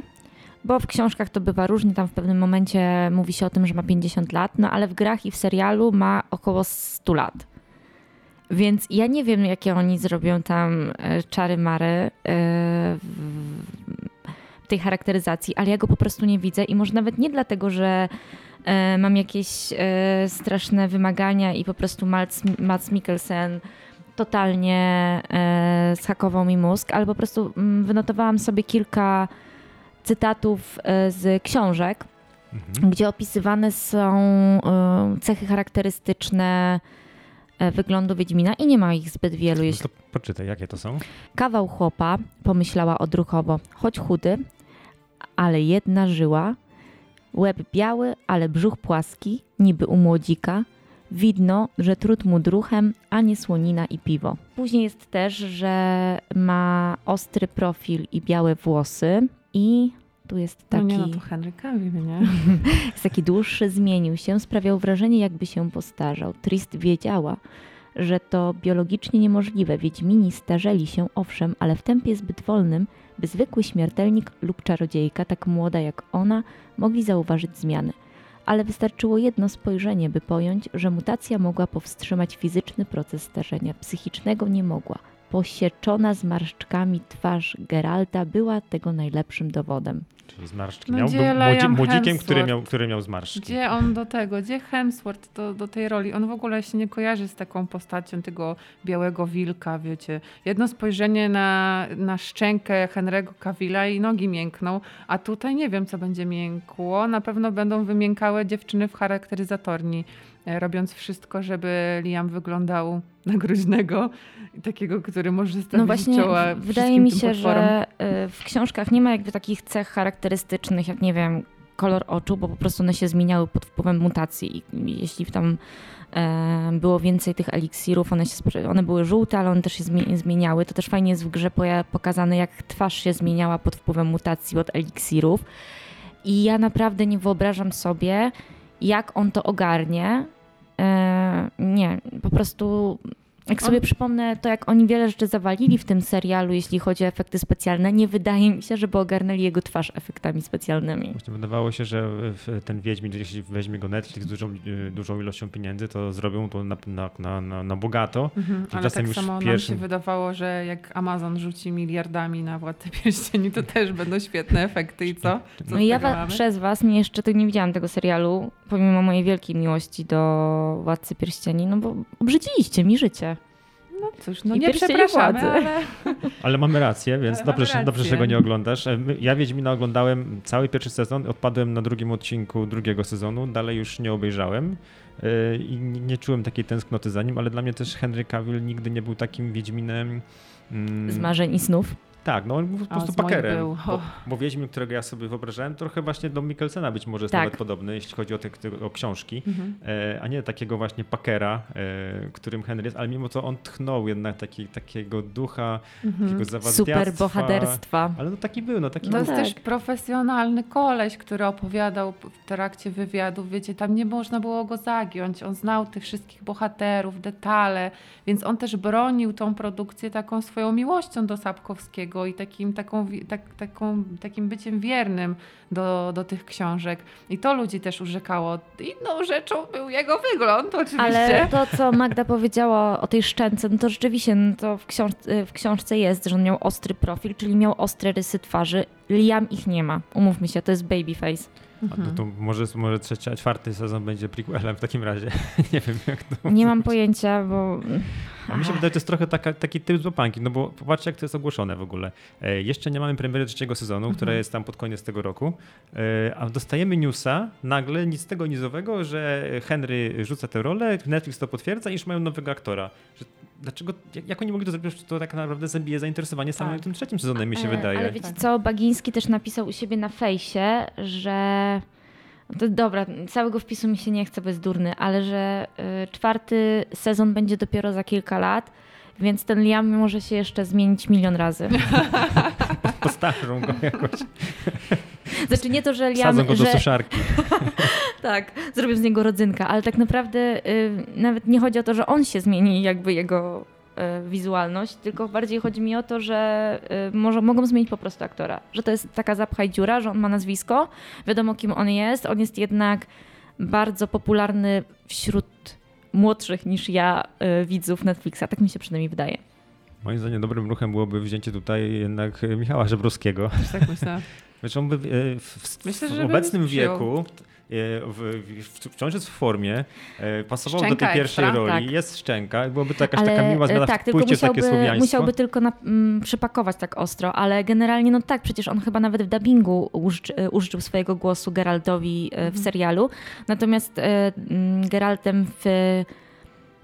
D: bo w książkach to bywa różnie, tam w pewnym momencie mówi się o tym, że ma 50 lat, no ale w grach i w serialu ma około 100 lat. Więc ja nie wiem, jakie oni zrobią tam e, czary mary w tej charakteryzacji, ale ja go po prostu nie widzę i może nawet nie dlatego, że e, mam jakieś straszne wymagania i po prostu Mats, Mats Mikkelsen totalnie schakował mi mózg, ale po prostu mm, wynotowałam sobie kilka cytatów z książek, mhm. gdzie opisywane są cechy charakterystyczne E, wyglądu Wiedźmina i nie ma ich zbyt wielu.
B: No to poczytaj, jakie to są?
D: Kawał chłopa, pomyślała odruchowo, choć chudy, ale jedna żyła, łeb biały, ale brzuch płaski, niby u młodzika, widno, że trud mu druchem, a nie słonina i piwo. Później jest też, że ma ostry profil i białe włosy i tu jest taki... No
C: nie, no to Henry Cavill, nie?
D: jest taki dłuższy, zmienił się, sprawiał wrażenie, jakby się postarzał. Trist wiedziała, że to biologicznie niemożliwe. Wiedźmini starzeli się, owszem, ale w tempie zbyt wolnym, by zwykły śmiertelnik lub czarodziejka, tak młoda jak ona, mogli zauważyć zmiany. Ale wystarczyło jedno spojrzenie, by pojąć, że mutacja mogła powstrzymać fizyczny proces starzenia, psychicznego nie mogła. Posieczona zmarszczkami twarz Geralta była tego najlepszym dowodem.
B: Czyli zmarszczki. No, miał, był młodzikiem, który miał, który miał zmarszczki.
C: Gdzie on do tego, gdzie Hemsworth do, do tej roli? On w ogóle się nie kojarzy z taką postacią tego białego wilka, wiecie. Jedno spojrzenie na, na szczękę Henry'ego Cavilla i nogi miękną, a tutaj nie wiem, co będzie miękło. Na pewno będą wymiękałe dziewczyny w charakteryzatorni. E, robiąc wszystko, żeby Liam wyglądał na groźnego i takiego, który może stawić no właśnie, czoła
D: Wydaje mi się,
C: że
D: e, w książkach nie ma jakby takich cech charakterystycznych, jak nie wiem, kolor oczu, bo po prostu one się zmieniały pod wpływem mutacji. I jeśli tam e, było więcej tych eliksirów, one, się, one były żółte, ale one też się zmieniały. To też fajnie jest w grze pokazane, jak twarz się zmieniała pod wpływem mutacji od eliksirów. I ja naprawdę nie wyobrażam sobie, jak on to ogarnie, nie, po prostu jak sobie On... przypomnę to, jak oni wiele rzeczy zawalili w tym serialu, jeśli chodzi o efekty specjalne, nie wydaje mi się, żeby ogarnęli jego twarz efektami specjalnymi.
B: Właśnie wydawało się, że ten Wiedźmin, jeśli weźmie go Netflix z dużą, y, dużą ilością pieniędzy, to zrobią to na, na, na, na bogato. Mhm,
C: ale tak samo pierwszym... nam się wydawało, że jak Amazon rzuci miliardami na Władcę Pierścieni, to też będą świetne efekty i co? co
D: no ja wa przez was nie, jeszcze tu nie widziałam tego serialu, pomimo mojej wielkiej miłości do Władcy Pierścieni, no bo obrzydziliście mi życie.
C: No cóż, no I nie przepraszamy, ale...
B: ale... mamy rację, więc dobrze, rację. dobrze, że go nie oglądasz. E, ja Wiedźmina oglądałem cały pierwszy sezon, odpadłem na drugim odcinku drugiego sezonu, dalej już nie obejrzałem e, i nie czułem takiej tęsknoty za nim, ale dla mnie też Henry Cavill nigdy nie był takim Wiedźminem...
D: Mm, Z marzeń i snów?
B: Tak, no on był po prostu pakerem. Bo, bo Wiedźmin, którego ja sobie wyobrażałem, trochę właśnie do Mikkelsena być może jest tak. nawet podobny, jeśli chodzi o, te, o książki, mhm. e, a nie takiego właśnie pakera, e, którym Henry jest, ale mimo to on tchnął jednak taki, takiego ducha, mhm. takiego zawadiactwa.
D: Super bohaterstwa.
B: Ale no taki był, no taki
C: To
B: jest
C: tak. też profesjonalny koleś, który opowiadał w trakcie wywiadów, wiecie, tam nie można było go zagiąć, on znał tych wszystkich bohaterów, detale, więc on też bronił tą produkcję taką swoją miłością do Sapkowskiego, i takim, taką, tak, taką, takim byciem wiernym do, do tych książek. I to ludzi też urzekało. Inną rzeczą był jego wygląd oczywiście.
D: Ale to, co Magda powiedziała o tej szczęce, no to rzeczywiście no to w, książ w książce jest, że on miał ostry profil, czyli miał ostre rysy twarzy. Liam ich nie ma. Umówmy się, to jest babyface.
B: A to, może, może trzecia, czwarty sezon będzie prequelem w takim razie. nie wiem jak to.
D: Nie mam pojęcia, bo...
B: A mi się wydaje, że to jest trochę taka, taki typ z łapanki, no bo popatrzcie, jak to jest ogłoszone w ogóle. E, jeszcze nie mamy premiery trzeciego sezonu, która jest tam pod koniec tego roku, e, a dostajemy newsa nagle, nic z tego nizowego, że Henry rzuca tę rolę, Netflix to potwierdza i już mają nowego aktora. Że, dlaczego, jak, jak oni mogli to zrobić, to tak naprawdę zabije zainteresowanie samym
C: Tak.
B: tym trzecim sezonem, mi się
D: E,
B: wydaje.
D: Ale wiecie
C: Tak.
D: co, Bagiński też napisał u siebie na fejsie, że... To dobra, całego wpisu mi się nie chce, bo jest durny, ale że y, czwarty sezon będzie dopiero za kilka lat, więc ten Liam może się jeszcze zmienić milion razy.
B: Postarzą go jakoś,
D: Znaczy nie to, że Liam...
B: sadzą go do
D: że,
B: suszarki.
D: Tak, zrobią z niego rodzynka, ale tak naprawdę y, nawet nie chodzi o to, że on się zmieni, jakby jego wizualność, tylko bardziej chodzi mi o to, że y, może, mogą zmienić po prostu aktora. Że to jest taka zapchaj dziura, że on ma nazwisko, wiadomo kim on jest, on jest jednak bardzo popularny wśród młodszych niż ja y, widzów Netflixa, tak mi się przynajmniej wydaje.
B: Moim zdaniem dobrym ruchem byłoby wzięcie tutaj jednak Michała Żebrowskiego.
C: Też tak myślę.
B: Znaczy on by w, w,
C: Myślę,
B: w obecnym wieku e, w, w, wciąż jest w formie, e, pasował do
C: Szczęka
B: tej pierwszej
C: ekstra,
B: roli,
D: tak.
B: jest szczęka, byłoby to jakaś
D: Ale
B: taka miła
D: e,
B: zmiana
D: tak,
B: w
D: tylko
B: pójście w takie
D: musiałby,
B: słowiaństwo.
D: musiałby tylko na, mm, przypakować tak ostro, ale generalnie no tak, przecież on chyba nawet w dubbingu użyczy, e, użyczył swojego głosu Geraltowi e, w
C: Mhm.
D: serialu. Natomiast e, mm, Geraltem w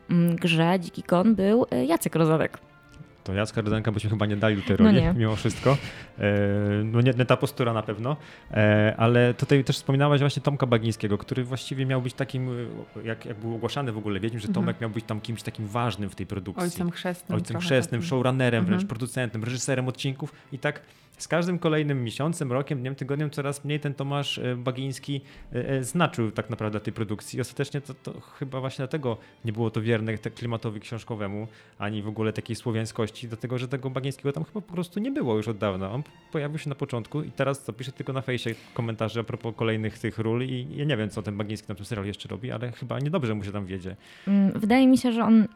D: mm, grze Dziki Gon był e, Jacek Rozanek.
B: To Jacka Rodanka byśmy chyba nie dali tej
D: No
B: roli,
D: nie.
B: mimo wszystko. E, no nie, nie ta postura na pewno, e, ale tutaj też wspominałaś właśnie Tomka Bagińskiego, który właściwie miał być takim, e, jak, jak był ogłaszany w ogóle Wiedźm, że Tomek miał być tam kimś takim ważnym w tej produkcji.
C: Ojcem chrzestnym.
B: ojcem chrzestnym,
C: takim.
B: showrunnerem, wręcz
C: Mhm.
B: producentem, reżyserem odcinków i tak z każdym kolejnym miesiącem, rokiem, dniem, tygodniem coraz mniej ten Tomasz e, Bagiński e, e, znaczył tak naprawdę tej produkcji. I ostatecznie to, to chyba właśnie dlatego nie było to wierne klimatowi książkowemu, ani w ogóle takiej słowiańskości, dlatego że tego Bagińskiego tam chyba po prostu nie było już od dawna. On pojawił się na początku i teraz co, pisze tylko na fejsie komentarze a propos kolejnych tych ról i ja nie wiem, co ten Bagiński na tym serialu jeszcze robi, ale chyba niedobrze mu się tam wiedzie.
D: Mm, Wydaje mi się, że on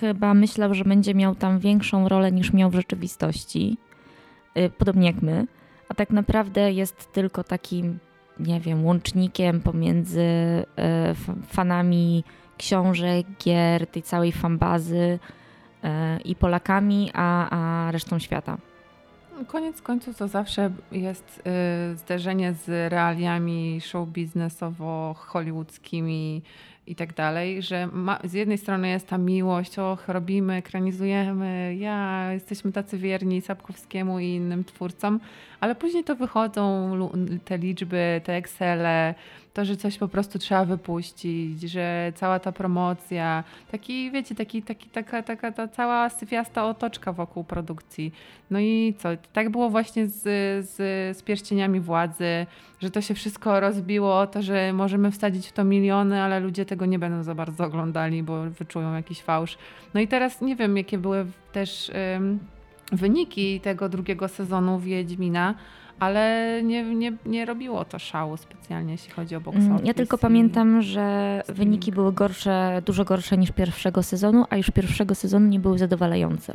D: chyba myślał, że będzie miał tam większą rolę niż miał w rzeczywistości. E, podobnie jak my. A tak naprawdę jest tylko takim, nie wiem, łącznikiem pomiędzy f- fanami książek, gier, tej całej fanbazy e, i Polakami, a, a resztą świata.
C: Koniec końców to zawsze jest y, zderzenie z realiami show biznesowo-hollywoodzkimi i tak dalej, że ma, z jednej strony jest ta miłość, och, robimy, ekranizujemy, ja, jesteśmy tacy wierni Sapkowskiemu i innym twórcom, ale później to wychodzą te liczby, te Excele, to, że coś po prostu trzeba wypuścić, że cała ta promocja, taki, wiecie, taki, taki, taka, taka ta cała syfiasta otoczka wokół produkcji. No i co? Tak było właśnie z, z, z pierścieniami władzy, że to się wszystko rozbiło to, że możemy wsadzić w to miliony, ale ludzie tego nie będą za bardzo oglądali, bo wyczują jakiś fałsz. No i teraz nie wiem, jakie były też ym, wyniki tego drugiego sezonu Wiedźmina, ale nie, nie, nie robiło to szału specjalnie, jeśli chodzi o box
D: Mm. Ja tylko pamiętam, że wyniki były gorsze, dużo gorsze niż pierwszego sezonu, a już pierwszego sezonu nie były zadowalające.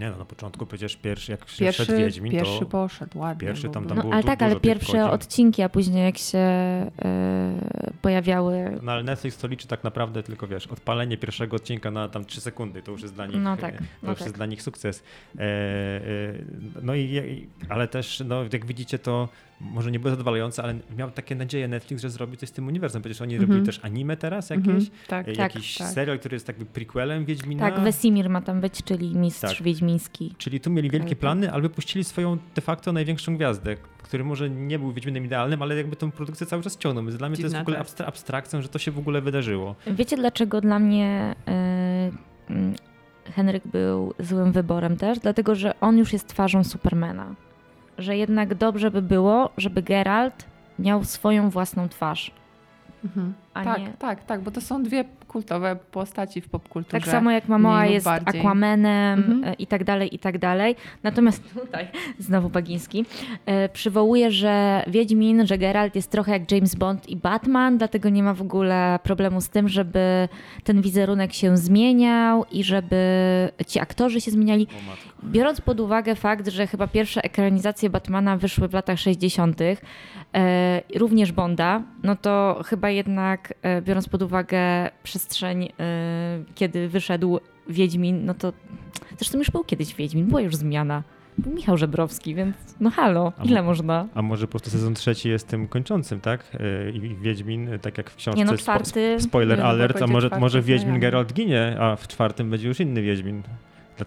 B: Nie no, na początku przecież pierwszy, jak się
C: Pierwszy,
B: szedł Wiedźmin,
C: pierwszy
B: to
C: poszedł ładnie.
B: pierwszy tam- tam
D: No,
B: było
D: ale
B: du-
D: tak, ale pierwsze
B: godzin.
D: odcinki, a później jak się e, pojawiały.
B: No ale Netflix to liczy tak naprawdę tylko, wiesz, odpalenie pierwszego odcinka na tam 3 sekundy, to już jest dla nich,
D: No
B: e,
D: tak,
B: to
D: no
B: już
D: tak.
B: jest dla nich sukces. E, e, no i, i, ale też, no jak widzicie to może nie było zadowalające, ale miał takie nadzieje Netflix, że zrobi coś z tym uniwersum. Przecież oni
C: Mhm.
B: robili też anime teraz jakieś,
C: Mhm, tak,
B: e,
D: tak,
B: jakiś
C: tak.
B: serial, który jest jakby prequelem Wiedźmina.
D: Tak, Wesimir ma tam być, czyli mistrz
B: Tak.
D: wiedźmiński.
B: Czyli tu mieli wielkie
D: Tak.
B: plany, ale wypuścili swoją de facto największą gwiazdę, który może nie był Wiedźminem idealnym, ale jakby tą produkcję cały czas ciągnął. Więc dla mnie to jest w ogóle abstra- abstrakcją, że to się w ogóle wydarzyło.
D: Wiecie, dlaczego dla mnie mm, Henryk był złym wyborem też? Dlatego, że on już jest twarzą Supermana. Że jednak dobrze by było, żeby Geralt miał swoją własną twarz.
C: Mhm. Tak,
D: nie-
C: tak, tak, bo to są dwie kultowe postaci w popkulturze.
D: Tak samo jak Mamoa jest
C: bardziej.
D: Aquamanem
C: Mhm.
D: e, i tak dalej, i tak dalej. Natomiast tutaj, znowu Bagiński, e, przywołuje, że Wiedźmin, że Geralt jest trochę jak James Bond i Batman, dlatego nie ma w ogóle problemu z tym, żeby ten wizerunek się zmieniał i żeby ci aktorzy się zmieniali. Biorąc pod uwagę fakt, że chyba pierwsze ekranizacje Batmana wyszły w latach 60., e, również Bonda, no to chyba jednak, biorąc pod uwagę przestrzeń, e, kiedy wyszedł Wiedźmin, no to zresztą już był kiedyś Wiedźmin, była już zmiana. Był Michał Żebrowski, więc no halo, ile
B: mo-
D: można?
B: A może po prostu sezon trzeci jest tym kończącym, tak? Yy, I Wiedźmin, y, tak jak w książce.
D: Nie no,
B: spo-
D: czwarty...
B: Spoiler
C: Nie, no,
B: alert, a może, może Wiedźmin. Geralt ginie, a w czwartym będzie już inny Wiedźmin.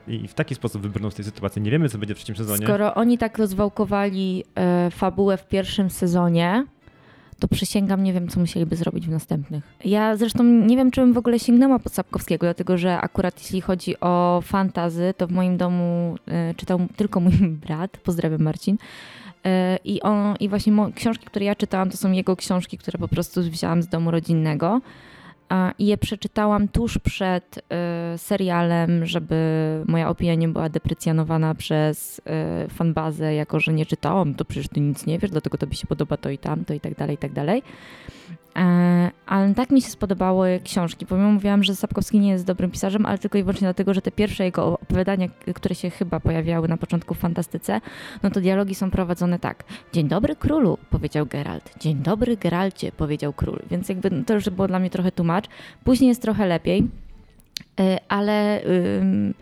B: I w taki sposób wybrną z tej sytuacji. Nie wiemy, co będzie w trzecim sezonie.
D: Skoro oni tak rozwałkowali e, fabułę w pierwszym sezonie, to przysięgam, nie wiem, co musieliby zrobić w następnych. Ja zresztą nie wiem, czy bym w ogóle sięgnęła po Sapkowskiego, dlatego że akurat jeśli chodzi o fantazy, to w moim domu e, czytał tylko mój brat, pozdrawiam Marcin. E, I, on, I właśnie książki, które ja czytałam, to są jego książki, które po prostu wzięłam z domu rodzinnego. I je przeczytałam tuż przed e, serialem, żeby moja opinia nie była deprecjonowana przez e, fanbazę, jako że nie czytałam, to przecież ty nic nie wiesz, dlatego tobie się podoba to i tamto i tak dalej, i tak dalej. E, ale tak mi się spodobały książki, pomimo mówiłam, że Sapkowski nie jest dobrym pisarzem, ale tylko i wyłącznie dlatego, że te pierwsze jego opowiadania, które się chyba pojawiały na początku w fantastyce, no to dialogi są prowadzone tak. Dzień dobry królu, powiedział Geralt. Dzień dobry Geralcie, powiedział król. Więc jakby to już było dla mnie trochę tłumacz. Później jest trochę lepiej, e, ale ym,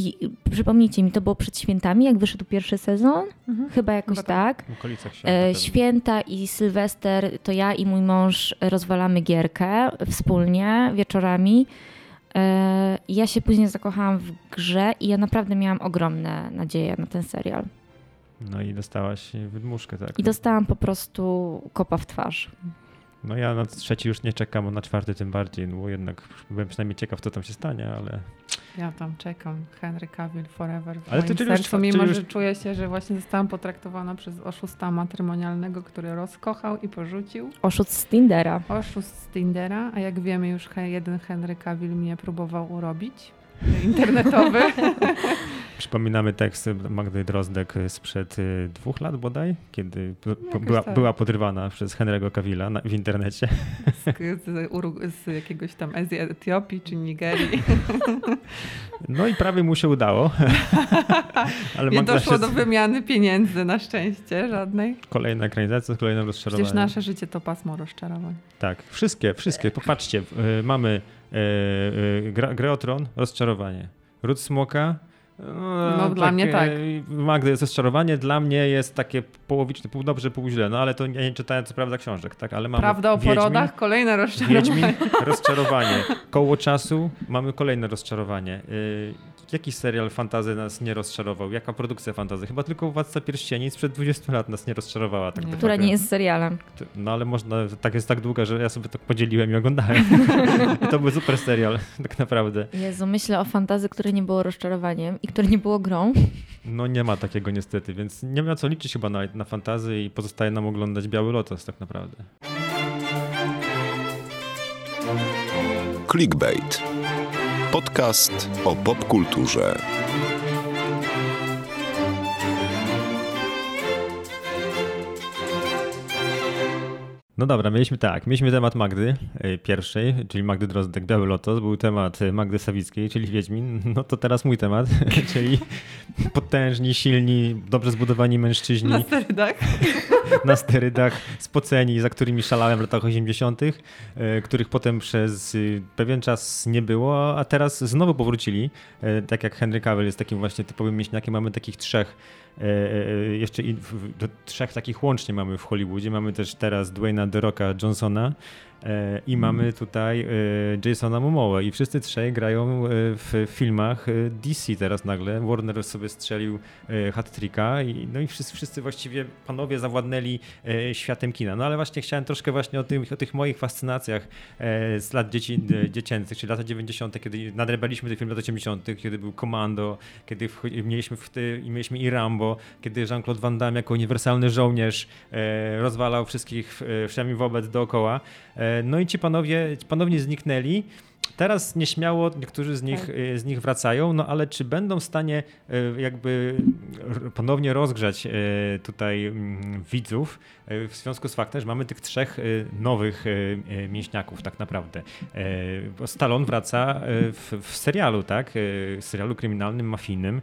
D: i, przypomnijcie mi, to było przed świętami, jak wyszedł pierwszy sezon?
C: Mhm.
D: Chyba jakoś
C: Chyba tak.
D: tak.
B: W okolicach się.
D: E, święta i Sylwester to ja i mój mąż rozwalamy gierkę wspólnie wieczorami. E, ja się później zakochałam w grze i ja naprawdę miałam ogromne nadzieje na ten serial.
B: No i dostałaś wydmuszkę, tak?
D: I dostałam po prostu kopa w twarz.
B: No ja na trzeci już nie czekam, a na czwarty tym bardziej, no bo jednak byłem przynajmniej ciekaw, co tam się stanie, ale
C: Ja tam czekam. Henry Cavill forever w
B: Ale ty
C: moim
B: już
C: sercu,
B: czwa-
C: mimo
B: czyli
C: że
B: już-
C: czuję się, że właśnie zostałam potraktowana przez oszusta matrymonialnego, który rozkochał i porzucił.
D: Oszust z Tindera.
C: Oszust z Tindera, a jak wiemy już jeden Henry Cavill mnie próbował urobić. Internetowy.
B: Przypominamy tekst Magdy Drozdek sprzed y, dwóch lat bodaj, kiedy
C: Jakoś
B: była,
C: tak.
B: była podrywana przez Henry'ego na, w internecie.
C: z, z, z jakiegoś tam Etiopii czy Nigerii.
B: No i prawie mu się udało. Ale
C: Nie doszło
B: się
C: do wymiany pieniędzy na szczęście żadnej.
B: kolejna ekranizacja z kolejnym rozczarowaniem.
C: Przecież nasze życie to pasmo rozczarowań.
B: Tak, wszystkie, wszystkie. Popatrzcie, y, mamy gra, grę o Tron, rozczarowanie. Ród Smoka.
C: No, dla mnie tak.
B: y, Magdy jest rozczarowanie, dla mnie jest takie połowiczne, pół dobrze, pół źle. No ale to ja nie czytałem co prawda książek, tak? Ale mamy
C: Prawda o
B: Wiedźmin,
C: porodach? Kolejne rozczarowanie.
B: Wiedźmin, rozczarowanie. Koło czasu mamy kolejne rozczarowanie. Jaki serial fantazy nas nie rozczarował? Jaka produkcja fantazy? Chyba tylko Władca Pierścieni sprzed 20 lat nas nie rozczarowała. Tak
C: Nie.
B: de
D: Która nie jest serialem.
B: No ale można, tak jest tak długa, że ja sobie to podzieliłem i oglądałem. I to był super serial, tak naprawdę.
D: Jezu, myślę o fantazy, które nie było rozczarowaniem i które nie było grą.
B: No nie ma takiego niestety, więc nie ma co liczyć chyba na, na fantazy i pozostaje nam oglądać Biały Lotos tak naprawdę.
A: Clickbait. Podcast o popkulturze.
B: No dobra, mieliśmy tak, mieliśmy temat Magdy y, pierwszej, czyli Magdy Drozdek, Biały Lotos, był temat y, Magdy Sawickiej, czyli Wiedźmin, no to teraz mój temat, czyli potężni, silni, dobrze zbudowani mężczyźni.
C: Na sterydach.
B: na sterydach, spoceni, za którymi szalałem w latach 80., e, których potem przez pewien czas nie było, a teraz znowu powrócili. E, Tak jak Henry Cavill jest takim właśnie typowym mięśniakiem, mamy takich trzech, e, e, jeszcze i w- do, trzech takich łącznie mamy w Hollywoodzie. Mamy też teraz Dwayna The Rocka Johnsona e, i mamy tutaj e, Jasona Momoa i wszyscy trzej grają e, w filmach e, DC teraz nagle. Warner sobie strzelił e, hat-tricka i no i wszyscy, wszyscy właściwie panowie zawładnęli e, światem kina. No ale właśnie chciałem troszkę właśnie o, tym, o tych moich fascynacjach e, z lat dzieci, e, dziecięcych, czyli lata 90., kiedy nadrebaliśmy tych filmów lat 80., kiedy był Commando, kiedy mieliśmy, w ty, i mieliśmy i Rambo, kiedy Jean-Claude Van Damme jako uniwersalny żołnierz e, rozwalał wszystkich e, wszemi wobec dookoła. E, No i ci panowie ponownie zniknęli. Teraz nieśmiało niektórzy z nich, tak. Y, z nich wracają, no ale czy będą w stanie y, jakby ponownie rozgrzać tutaj mm, widzów w związku z faktem, że mamy tych trzech nowych mięśniaków tak naprawdę. Stallone wraca w, w serialu, tak? W serialu kryminalnym, mafijnym.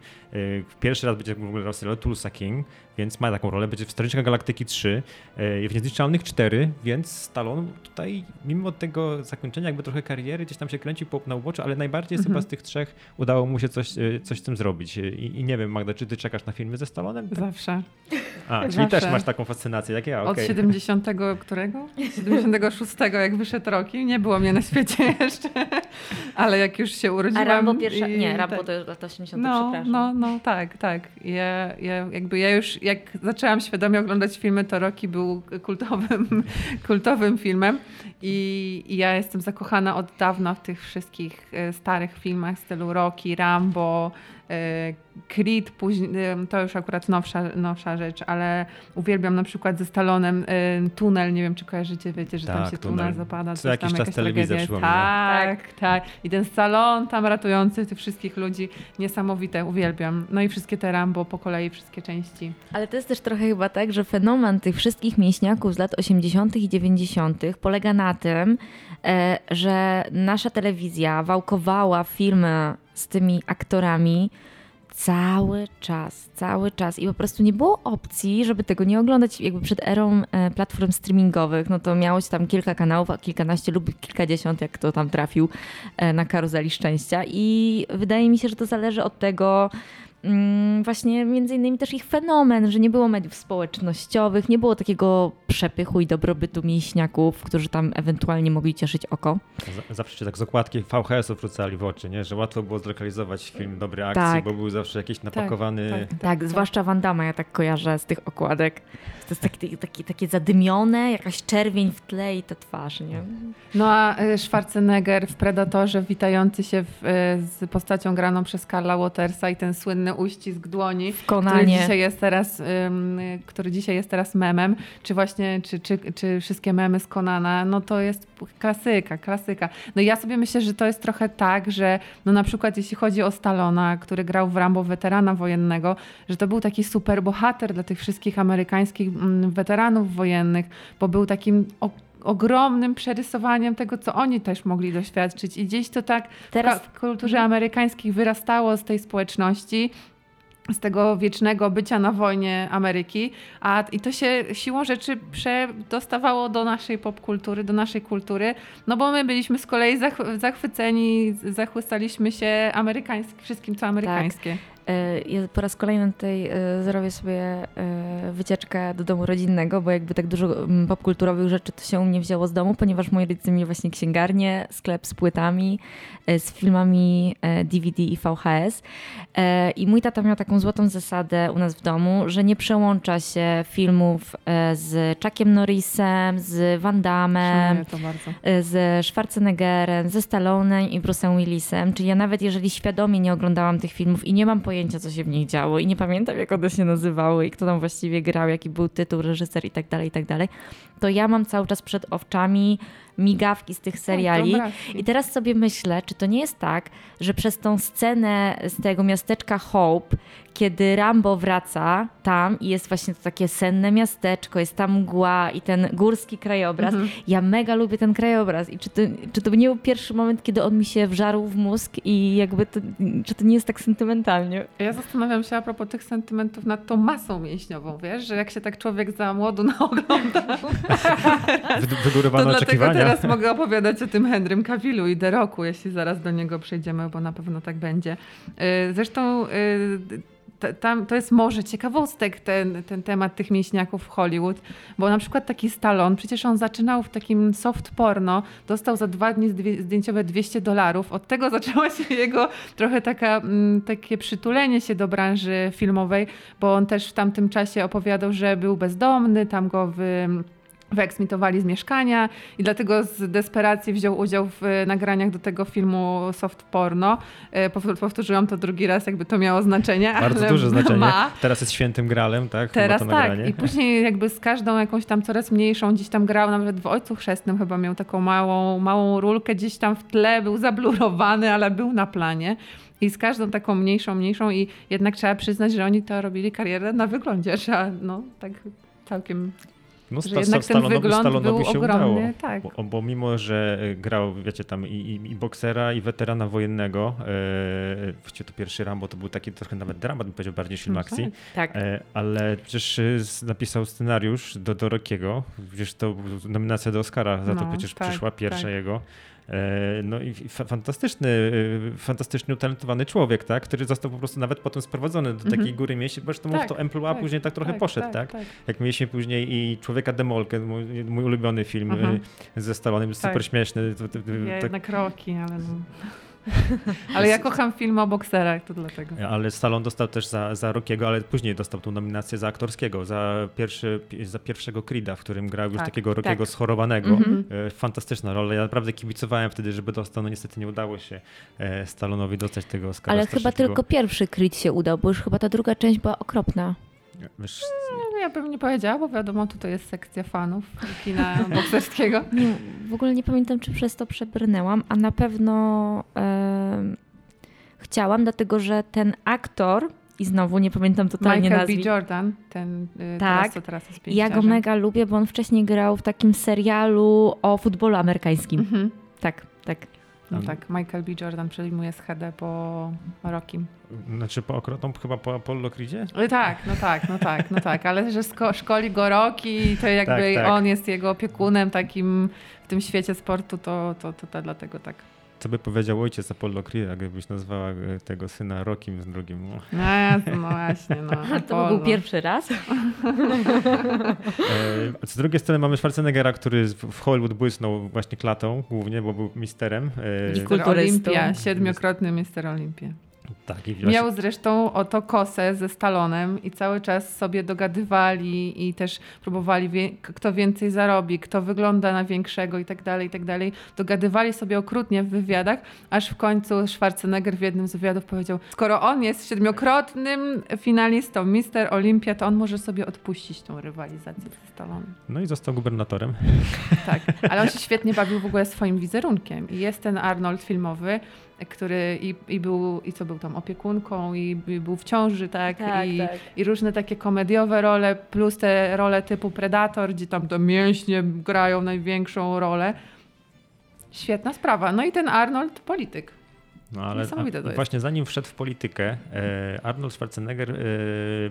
B: Pierwszy raz będzie w ogóle serialu Tulsa King, więc ma taką rolę. Będzie w Strażnikach Galaktyki 3, w Niezniszczalnych 4, więc Stallone tutaj mimo tego zakończenia jakby trochę kariery gdzieś tam się kręci po, na uboczu, ale najbardziej mhm. chyba z tych trzech udało mu się coś, e, coś z tym zrobić. I, I, nie wiem, Magda, czy ty czekasz na filmy ze Stalonem? Tak?
C: Zawsze.
B: A, czyli Zawsze. też masz taką fascynację, jak ja,
C: okay. Od 70 którego? 76 jak wyszedł Rocky. Nie było mnie na świecie jeszcze, ale jak już się urodziłam.
D: A Rambo pierwsza, i, nie, Rambo tak. to już lata 80,
C: no,
D: przepraszam.
C: No, no, tak, tak. Ja, ja, jakby ja już, jak zaczęłam świadomie oglądać filmy, to Rocky był kultowym, kultowym filmem. I, i ja jestem zakochana od dawna w tych wszystkich e, starych filmach stylu Rocky, Rambo, Creed, później, to już akurat nowsza, nowsza rzecz, ale uwielbiam na przykład ze Stalonem Tunel, nie wiem czy kojarzycie, wiecie, że tak, tam się tunel, tunel zapada.
B: Co jakiś
C: tam
B: czas telewizja
C: Tak, tak, tak. I ten salon tam ratujący tych wszystkich ludzi, niesamowite, uwielbiam. No i wszystkie te Rambo po kolei, wszystkie części.
D: Ale to jest też trochę chyba tak, że fenomen tych wszystkich mięśniaków z lat 80. i 90. polega na tym, e, że nasza telewizja wałkowała filmy z tymi aktorami, cały czas, cały czas. I po prostu nie było opcji, żeby tego nie oglądać jakby przed erą e, platform streamingowych, no to miało się tam kilka kanałów, a kilkanaście lub kilkadziesiąt, jak to tam trafił e, na karuzeli szczęścia. I wydaje mi się, że to zależy od tego, właśnie między innymi też ich fenomen, że nie było mediów społecznościowych, nie było takiego przepychu i dobrobytu mięśniaków, którzy tam ewentualnie mogli cieszyć oko.
B: Zawsze się tak z okładki VHS-ów wrzucali w oczy, nie? że łatwo było zlokalizować film dobry akcji, tak. bo był zawsze jakiś napakowany...
D: Tak, tak, tak, tak zwłaszcza Van Damme ja tak kojarzę z tych okładek. To jest taki, taki, takie zadymione, jakaś czerwień w tle i ta twarz, nie?
C: No a y, Schwarzenegger w Predatorze witający się w, y, z postacią graną przez Karla Watersa i ten słynny uścisk dłoni, który dzisiaj jest teraz, który dzisiaj jest teraz memem, czy właśnie, czy, czy, czy wszystkie memy z Konana, no to jest klasyka, klasyka. No ja sobie myślę, że to jest trochę tak, że no na przykład jeśli chodzi o Stallona, który grał w Rambo weterana wojennego, że to był taki super bohater dla tych wszystkich amerykańskich mm, weteranów wojennych, bo był takim ogromnym przerysowaniem tego, co oni też mogli doświadczyć. I gdzieś to tak Teraz... w kulturze amerykańskiej wyrastało z tej społeczności z tego wiecznego bycia na wojnie Ameryki, a i to się siłą rzeczy przedostawało do naszej popkultury, do naszej kultury, no bo my byliśmy z kolei zachwyceni, zachłystaliśmy się amerykańskim, wszystkim co amerykańskie. Tak.
D: E, ja po raz kolejny tutaj e, zrobię sobie e, wycieczkę do domu rodzinnego, bo jakby tak dużo popkulturowych rzeczy to się u mnie wzięło z domu, ponieważ moi rodzice mieli właśnie księgarnię, sklep z płytami, z filmami DVD i VHS. I mój tata miał taką złotą zasadę u nas w domu, że nie przełącza się filmów z Chuckiem Norrisem, z Van Damme, z Schwarzeneggerem, ze Stallonem i Bruce'em Willisem. Czyli ja nawet jeżeli świadomie nie oglądałam tych filmów i nie mam pojęcia, pojęcia, co się w nich działo i nie pamiętam, jak one się nazywały i kto tam właściwie grał, jaki był tytuł, reżyser i tak dalej, i tak dalej, to ja mam cały czas przed owczami migawki z tych tak, seriali. I teraz sobie myślę, czy to nie jest tak, że przez tą scenę z tego miasteczka Hope, kiedy Rambo wraca tam i jest właśnie to takie senne miasteczko, jest tam mgła i ten górski krajobraz. Mhm. Ja mega lubię ten krajobraz. I czy to, czy to nie był pierwszy moment, kiedy on mi się wżarł w mózg i jakby to, czy to nie jest tak sentymentalnie?
C: Ja zastanawiam się a propos tych sentymentów nad tą masą mięśniową, wiesz, że jak się tak człowiek za młodu naogląda.
B: Wygórowane to oczekiwania.
C: Dlatego teraz mogę opowiadać o tym Henrym Cavillu i The Rocku, jeśli zaraz do niego przejdziemy, bo na pewno tak będzie. Y, zresztą tam, to jest może ciekawostek ten, ten temat tych mięśniaków w Hollywood, bo na przykład taki Stallone, przecież on zaczynał w takim soft porno, dostał za dwa dni zdjęciowe 200 dolarów. Od tego zaczęło się jego trochę taka, m, takie przytulenie się do branży filmowej, bo on też w tamtym czasie opowiadał, że był bezdomny, tam go wy wyeksmitowali z mieszkania i dlatego z desperacji wziął udział w nagraniach do tego filmu soft porno. E, Powtórzyłam to drugi raz, jakby to miało znaczenie.
B: Bardzo duże znaczenie.
C: Ma.
B: Teraz jest świętym gralem, tak?
C: Teraz tak. I później jakby z każdą jakąś tam coraz mniejszą gdzieś tam grał, nawet w Ojcu Chrzestnym chyba miał taką małą, małą rulkę gdzieś tam w tle, był zablurowany, ale był na planie. I z każdą taką mniejszą, mniejszą i jednak trzeba przyznać, że oni to robili karierę na wyglądzie. Trzeba, no tak całkiem
B: No,
C: że jednak ten wygląd był
B: się
C: ogromny,
B: udało.
C: tak.
B: Bo, bo mimo, że grał, wiecie, tam i, i, i boksera, i weterana wojennego, e, to pierwszy Rambo to był taki trochę nawet dramat, bym powiedział, bardziej film
C: No
B: akcji,
C: tak.
D: Tak.
B: e, ale przecież z- napisał scenariusz do, do Rockiego, przecież to nominacja do Oscara za to
C: No,
B: przecież
C: tak,
B: przyszła pierwsza
C: tak.
B: jego. E, No i fa- fantastyczny, y, fantastycznie utalentowany człowiek, tak, który został po prostu nawet potem sprowadzony do takiej
C: Mhm.
B: góry mieści, bo zresztą
C: Tak,
B: to Emploi
C: tak,
B: później tak trochę
C: tak,
B: poszedł, tak? Jak mieliśmy później i Człowieka Demolkę, mój, mój ulubiony film
C: Mhm.
B: y, ze Stalonem, jest
C: Tak.
B: super śmieszny. To, to, to,
C: Ja
B: tak,
C: jednak Rocky, ale no. ale ja kocham film o bokserach, to dlatego.
B: ale Stallone dostał też za, za Rockiego, ale później dostał tą nominację za aktorskiego, za, pierwszy, za pierwszego Creeda, w którym grał już
C: Tak,
B: takiego Rockiego
D: tak.
B: schorowanego.
C: Mhm.
B: E, Fantastyczna rola. Ja naprawdę kibicowałem wtedy, żeby dostał. No niestety nie udało się e, Stallonowi dostać tego Oscara.
D: Ale chyba tylko pierwszy Creed się udał, bo już chyba ta druga część była okropna.
B: Wiesz,
C: No, Ja bym nie powiedziała, bo wiadomo, tutaj jest sekcja fanów kina bokserskiego.
D: Nie, w ogóle nie pamiętam, czy przez to przebrnęłam, a na pewno em, chciałam, dlatego że ten aktor, i znowu nie pamiętam totalnie
C: Michael B.
D: nazwisk,
C: Jordan, ten y,
D: Tak.
C: teraz, co teraz jest
D: ja go mega lubię, bo on wcześniej grał w takim serialu o futbolu amerykańskim.
C: Mhm.
D: Tak, tak.
C: No
B: Um.
C: tak, Michael B. Jordan przejmuje schedę po Rockim.
B: znaczy po okrotą chyba po Apollo Creedzie?
C: No tak, no tak, no tak, no tak, ale że sko- szkoli go Rocky, to jakby
B: Tak, tak.
C: on jest jego opiekunem takim w tym świecie sportu, to, to, to, to dlatego tak.
B: Co by powiedział ojciec Apollo Creed, jakbyś nazwała e, tego syna Rockim z drugim? No.
C: No, no właśnie, no.
D: To był pierwszy raz.
B: E, z drugiej strony mamy Schwarzeneggera, który w Hollywood błysnął właśnie klatą głównie, bo był misterem. E,
D: I
C: Mister
D: kulturystą.
C: Olimpia, siedmiokrotny Mister Olimpia.
B: Tak, i
C: Miał zresztą oto kosę ze Stalonem i cały czas sobie dogadywali i też próbowali, wie, kto więcej zarobi, kto wygląda na większego i tak dalej, i tak dalej. Dogadywali sobie okrutnie w wywiadach, aż w końcu Schwarzenegger w jednym z wywiadów powiedział, skoro on jest siedmiokrotnym finalistą Mister Olimpia, to on może sobie odpuścić tą rywalizację ze Stalonem.
B: No i został gubernatorem.
C: Tak, ale on się świetnie bawił w ogóle swoim wizerunkiem. I jest ten Arnold filmowy, który i, i był, i co był tam opiekunką, i, i był w ciąży, tak? I, I różne takie komediowe role, plus te role typu Predator, gdzie tam te mięśnie grają największą rolę. Świetna sprawa. No i ten Arnold, polityk.
B: No ale a, właśnie zanim wszedł w politykę, e, Arnold Schwarzenegger e,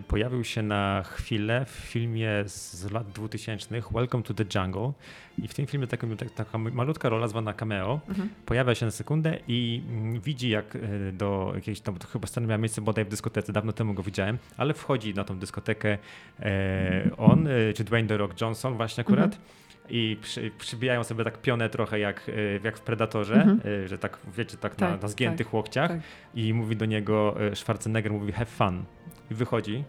B: pojawił się na chwilę w filmie z lat 2000 Welcome to the Jungle. I w tym filmie taka, taka malutka rola zwana cameo.
C: Mhm.
B: pojawia się na sekundę i mm, widzi jak e, do jakiejś tam, to chyba scena miała miejsce bodaj w dyskotece, dawno temu go widziałem, ale wchodzi na tą dyskotekę e, on, czy Dwayne The Rock Johnson właśnie akurat.
C: Mhm.
B: I przy, przybijają sobie tak pionę trochę jak, e, jak w Predatorze,
C: Mhm.
B: e, że tak wiecie, tak, na,
C: Tak,
B: na zgiętych łokciach
C: tak.
B: i mówi do niego e, Schwarzenegger, mówi have fun i wychodzi.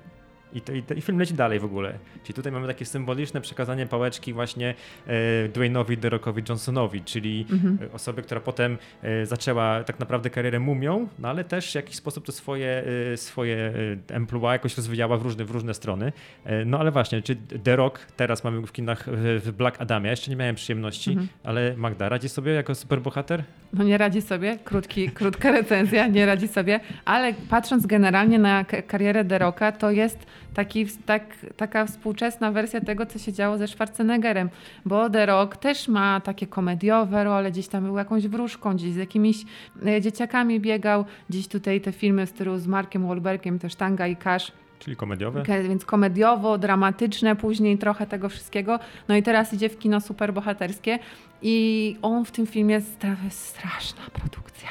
B: I, to, i, to, I film leci dalej w ogóle. Czyli tutaj mamy takie symboliczne przekazanie pałeczki właśnie e, Dwayne'owi The Rockowi Johnsonowi, czyli
C: Mhm.
B: e, osobie, która potem e, zaczęła tak naprawdę karierę mumią, no ale też w jakiś sposób to swoje, e, swoje emploi jakoś rozwijała w różne, w różne strony. E, no ale właśnie, czy The Rock, teraz mamy w kinach w, w Black Adamie, jeszcze nie miałem przyjemności,
C: Mhm.
B: ale Magda, radzi sobie jako superbohater?
C: No nie radzi sobie, Krótki, krótka recenzja, nie radzi sobie, ale patrząc generalnie na karierę Deroka, to jest taki, tak, taka współczesna wersja tego, co się działo ze Schwarzeneggerem, bo The Rock też ma takie komediowe role, gdzieś tam był jakąś wróżką, gdzieś z jakimiś e, dzieciakami biegał, gdzieś tutaj te filmy w stylu z Markiem Wahlbergiem, też Tanga i Cash,
B: Czyli komediowe?
C: Więc komediowo, dramatyczne, później trochę tego wszystkiego. No i teraz idzie w kino superbohaterskie i on w tym filmie jest straszna produkcja.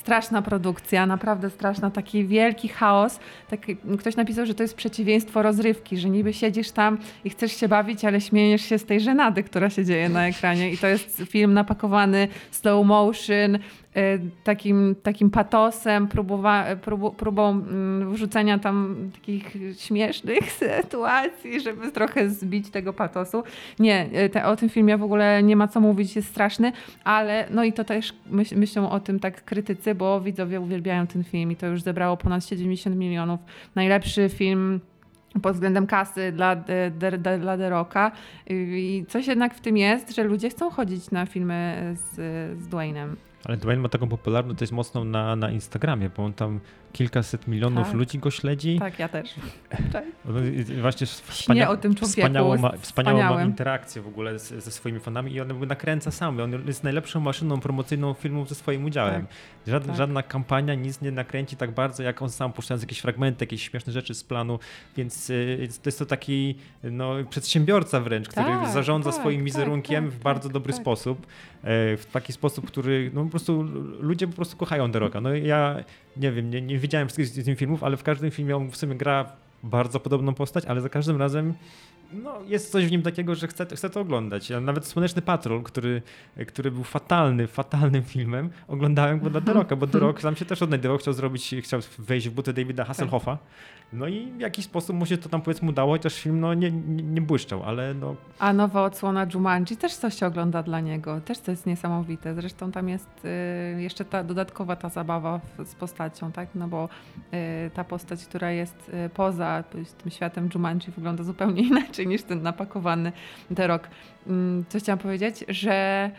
C: Straszna produkcja, naprawdę straszna, taki wielki chaos. Taki, ktoś napisał, że to jest przeciwieństwo rozrywki, że niby siedzisz tam i chcesz się bawić, ale śmiejesz się z tej żenady, która się dzieje na ekranie. I to jest film napakowany slow motion, takim, takim patosem, próbowa, prób, próbą mm, wrzucenia tam takich śmiesznych sytuacji, żeby trochę zbić tego patosu. Nie, y, te, o tym filmie w ogóle nie ma co mówić, jest straszny, ale no i to też myśl, myślą o tym tak krytycy, bo widzowie uwielbiają ten film i to już zebrało ponad 70 milionów. Najlepszy film pod względem kasy dla, dla, dla The Rocka. I coś jednak w tym jest, że ludzie chcą chodzić na filmy z, z Dwaynem.
B: Ale Dwayne ma taką popularność jest mocną na, na Instagramie, bo on tam kilkaset milionów tak. ludzi go śledzi.
C: Tak, ja też.
B: Tak. Właśnie wspania-
C: o tym człowieku.
B: Wspaniałą ma, wspaniałą ma interakcję w ogóle z, ze swoimi fanami i on nakręca sam. On jest najlepszą maszyną promocyjną filmu ze swoim udziałem. Tak. Żadna, tak. żadna kampania nic nie nakręci tak bardzo, jak on sam, puszczając jakieś fragmenty, jakieś śmieszne rzeczy z planu, więc y, to jest to taki no, przedsiębiorca wręcz, który tak, zarządza tak, swoim wizerunkiem w bardzo dobry sposób. E, w taki sposób, który no, po prostu ludzie po prostu kochają The Rocka. No ja nie wiem, nie, nie widziałem wszystkich z tych filmów, ale w każdym filmie on w sumie gra bardzo podobną postać, ale za każdym razem no, jest coś w nim takiego, że chcę, chcę to oglądać. Ja nawet Słoneczny Patrol, który, który był fatalny, fatalnym filmem, oglądałem go dla The Rocka, bo The Rock sam się też odnajdywał, chciał zrobić, chciał wejść w buty Davida Hasselhoffa. No i w jakiś sposób mu się to tam powiedzmy udało, chociaż film no, nie, nie, nie błyszczał, ale no...
C: A nowa odsłona Jumanji też coś się ogląda dla niego, też to jest niesamowite. Zresztą tam jest y, jeszcze ta dodatkowa ta zabawa w, z postacią, tak? No bo y, ta postać, która jest y, poza tym światem Jumanji wygląda zupełnie inaczej niż ten napakowany The Rock. Mm, co chciałam powiedzieć, że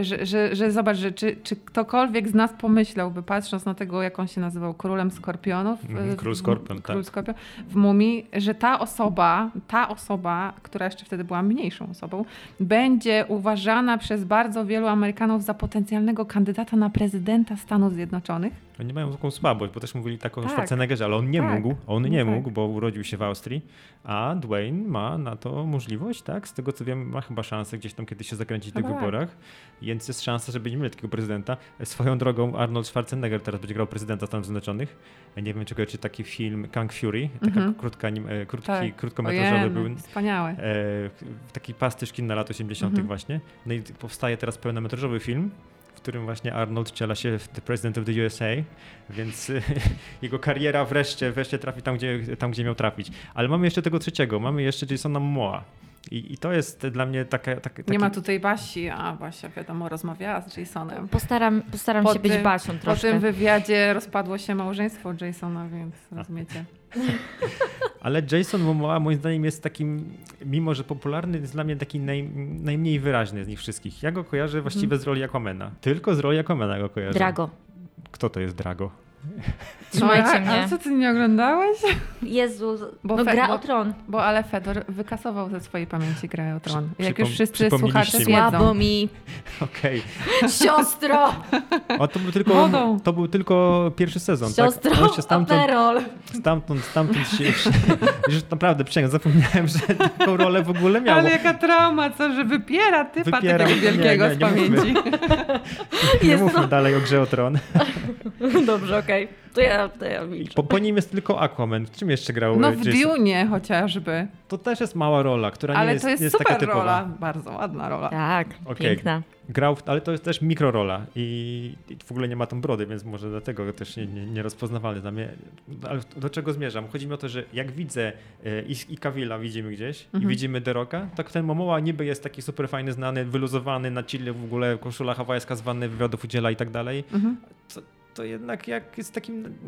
C: że, że, że zobacz, że czy, czy ktokolwiek z nas pomyślałby, patrząc na tego, jak on się nazywał, królem skorpionów,
B: mm, król skorpion, w,
C: król tak. skorpion, w mumii, że ta osoba, ta osoba, która jeszcze wtedy była mniejszą osobą, będzie uważana przez bardzo wielu Amerykanów za potencjalnego kandydata na prezydenta Stanów Zjednoczonych.
B: Oni mają taką słabość, bo też mówili tak o tak. Schwarzeneggerze, ale on nie tak. mógł, on nie no mógł, tak. bo urodził się w Austrii, a Dwayne ma na to możliwość, tak? Z tego co wiem, ma chyba szansę gdzieś tam kiedyś się zakręcić w tych tak. wyborach, więc jest szansa, żeby nie mieli takiego prezydenta. Swoją drogą Arnold Schwarzenegger teraz będzie grał prezydenta Stanów Zjednoczonych. Nie wiem, czy kojarzycie taki film Kang Fury, taka mhm. krótka, e, krótki, tak. krótkometrażowy był.
C: Wspaniały. E,
B: taki pastyż kin na lat 80. Mhm. właśnie. No i powstaje teraz pełnometrażowy film, którym właśnie Arnold wciela się w The President of the USA, więc jego kariera wreszcie, wreszcie trafi tam gdzie, tam, gdzie miał trafić. Ale mamy jeszcze tego trzeciego, mamy jeszcze Jasona Momoa. I, I, to jest dla mnie taka. taka
C: taki... Nie ma tutaj Basi, a Basia wiadomo rozmawiała z Jasonem.
D: Postaram, postaram po się tym, być Basią troszkę.
C: Po tym wywiadzie rozpadło się małżeństwo Jasona, więc rozumiecie.
B: Ale Jason Momoa moim zdaniem jest takim, mimo że popularny, jest dla mnie taki naj, najmniej wyraźny z nich wszystkich. Ja go kojarzę właściwie mm. z roli Aquamena. Tylko z roli Aquamena go kojarzę.
D: Drago.
B: Kto to jest Drago?
D: Trzymajcie mnie.
C: A co, ty nie oglądałeś?
D: Jezu, bo no, gra bo, o tron.
C: Bo ale Fedor wykasował ze swojej pamięci grę o tron. Jak już wszyscy słuchacze.
D: Słabo mi.
B: Okej.
D: Okay. Siostro!
B: O, to był tylko, to był tylko pierwszy sezon.
D: Tak? Siostro, tak? stamtąd,
B: stamtąd, stamtąd się... już naprawdę przysięgam, zapomniałem, że taką rolę w ogóle miał.
C: Ale jaka trauma, co, że wypiera typa wypiera, tego wielkiego nie, nie, z pamięci.
B: Nie, nie mówmy dalej o grze o tron.
D: Dobrze, okej. Okay. To ja, to ja milczę.
B: Po, po, nim jest tylko Aquaman. W czym jeszcze grał
C: No w Jason? Dune chociażby.
B: To też jest mała rola, która
C: ale
B: nie jest,
C: to jest,
B: jest
C: super
B: taka typowa.
C: rola, bardzo ładna rola.
D: Tak, okay. piękna.
B: Grał, ale to jest też mikrorola i, i w ogóle nie ma tam brody, więc może dlatego też nie, nie, nie rozpoznawalny dla mnie. Ale do czego zmierzam? Chodzi mi o to, że jak widzę e, i, i Kawila widzimy gdzieś mhm. i widzimy Deroka, tak ten Momoa niby jest taki super fajny, znany, wyluzowany, na chille w ogóle, koszula hawajska zwany, wywiadów udziela i tak dalej. Mhm to jednak jak jest takim,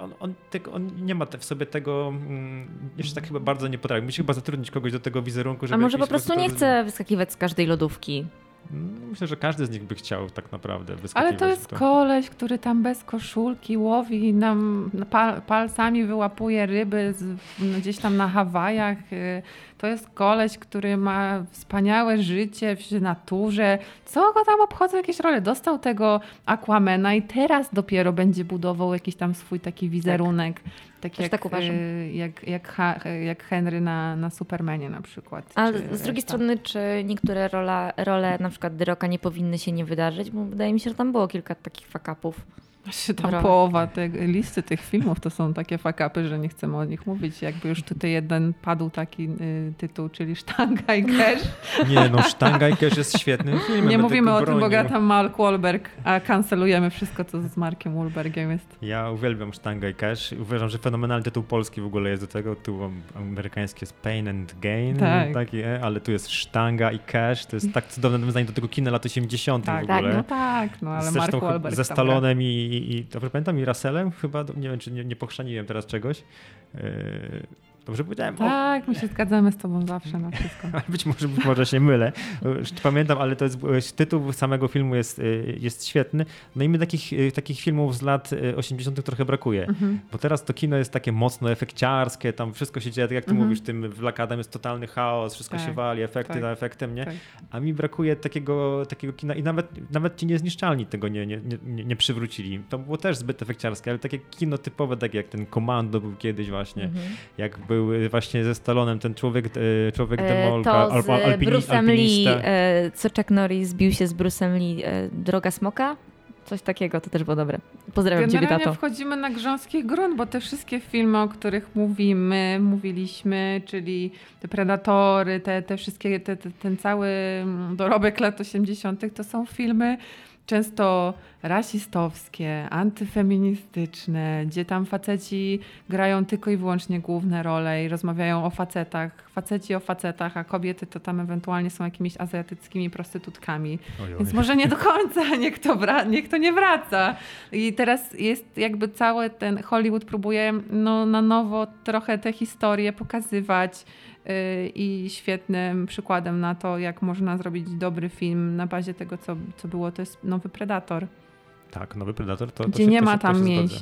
B: on, on, tego, on nie ma w sobie tego, mm, jeszcze tak chyba bardzo nie potrafi. Musi chyba zatrudnić kogoś do tego wizerunku, żeby...
D: A może po prostu nie chce wyskakiwać z każdej lodówki?
B: No, myślę, że każdy z nich by chciał tak naprawdę wyskakiwać.
C: Ale to jest to. koleś, który tam bez koszulki łowi, nam pal, palcami wyłapuje ryby z, gdzieś tam na Hawajach. To jest koleś, który ma wspaniałe życie w naturze. Co go tam obchodzą jakieś role? Dostał tego Aquamena i teraz dopiero będzie budował jakiś tam swój taki wizerunek. Tak,
D: Też
C: jak,
D: tak uważam.
C: y, jak, jak, jak Henry na, na Supermanie na przykład.
D: A z drugiej strony, czy niektóre rola, role na przykład Dyroka nie powinny się nie wydarzyć? Bo wydaje mi się, że tam było kilka takich fakapów.
C: Właśnie tam
D: Brawo.
C: połowa tej listy tych filmów to są takie fakapy, że nie chcemy o nich mówić. Jakby już tutaj jeden padł taki y, tytuł, czyli Sztanga i Cash.
B: Nie no, Sztanga i Cash jest świetnym filmem.
C: Nie mówimy o tym, bo gra tam Mark Wahlberg, a kancelujemy wszystko, co z Markiem Wahlbergiem jest.
B: Ja uwielbiam Sztanga i Cash. Uważam, że fenomenalny tytuł polski w ogóle jest do tego. Am- amerykański jest Pain and Gain,
C: Tak.
B: taki, ale tu jest Sztanga i Cash. To jest tak cudowne nawiązanie do tego kina lat 80.
C: Tak,
B: w
D: tak,
B: ogóle.
C: no tak, no ale Mark
B: Zresztą
C: Wahlberg
B: ze. Stallonem i, i, dobrze pamiętam, i Russellem chyba, nie wiem, czy nie, nie pochrzaniłem teraz czegoś. Dobrze powiedziałem? O,
C: Tak, my się zgadzamy z tobą zawsze na wszystko.
B: ale być może, być może się mylę. Już Pamiętam, ale to jest, e, tytuł samego filmu jest, e, jest świetny. No i mi takich, e, takich filmów z lat e, 80. trochę brakuje.
C: Mhm.
B: Bo teraz to kino jest takie mocno efekciarskie, tam wszystko się dzieje, tak jak ty
C: Mhm.
B: mówisz, tym w Lakadem jest totalny chaos, wszystko
C: Tak,
B: się wali, efekty
C: tak,
B: za efektem, nie?
C: tak.
B: A mi brakuje takiego, takiego kina i nawet, nawet ci niezniszczalni tego nie, nie, nie, nie przywrócili. To było też zbyt efekciarskie, ale takie kino typowe, tak jak ten Komando był kiedyś właśnie,
D: Mhm.
B: jak był y, właśnie ze Stalonem ten człowiek, e, człowiek
D: E,
B: demolka, albo alpini,
D: Bruce'em Lee,
B: alpinista.
D: e, co Chuck Norris zbił się z Bruce'em Lee, e, Droga Smoka? Coś takiego, to też było dobre. Pozdrawiam ciebie,
C: Generalnie
D: tato.
C: wchodzimy na grząski grunt, bo te wszystkie filmy, o których mówimy, mówiliśmy, czyli te Predatory, te, te wszystkie, te, te, ten cały dorobek lat 80., to są filmy często rasistowskie, antyfeministyczne, gdzie tam faceci grają tylko i wyłącznie główne role i rozmawiają o facetach, faceci o facetach, a kobiety to tam ewentualnie są jakimiś azjatyckimi prostytutkami.
B: Oj, oj.
C: Więc może nie do końca, niech to, niech to nie wraca. I teraz jest jakby cały ten Hollywood próbuje no, na nowo trochę te historie pokazywać i świetnym przykładem na to, jak można zrobić dobry film na bazie tego, co, co było, to jest nowy Predator,
B: Tak, Nowy Predator to, to
C: gdzie
B: się,
C: nie
B: to
C: ma tam
B: zgodzę.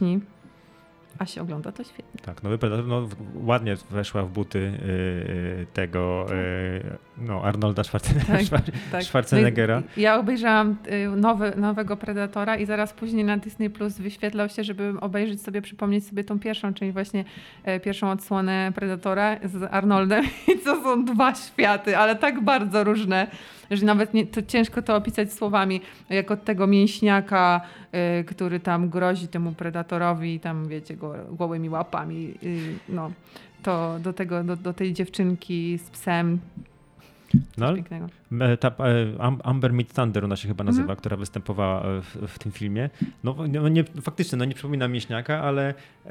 C: A się ogląda to świetnie.
B: Tak, Nowy Predator no, ładnie weszła w buty y, tego y, no, Arnolda Schwarzenegger.
C: Tak, tak.
B: Schwarzeneggera.
C: No i Ja obejrzałam y, nowy, nowego Predatora i zaraz później na Disney Plus wyświetlał się, żeby obejrzeć sobie, przypomnieć sobie tą pierwszą, czyli właśnie e, pierwszą odsłonę Predatora z Arnoldem. I to są dwa światy, ale tak bardzo różne, że nawet nie, to ciężko to opisać słowami. Jak od tego mięśniaka, y, który tam grozi temu Predatorowi i tam, wiecie, go, gołymi łapami, no. To do, tego, do, do tej dziewczynki z psem.
B: No,
C: pięknego.
B: E, Ta, e, Am- Amber Mid Thunder ona się chyba nazywa,
C: Mhm.
B: która występowała e, w, w tym filmie. No, no nie, faktycznie, no nie przypomina mięśniaka, ale e,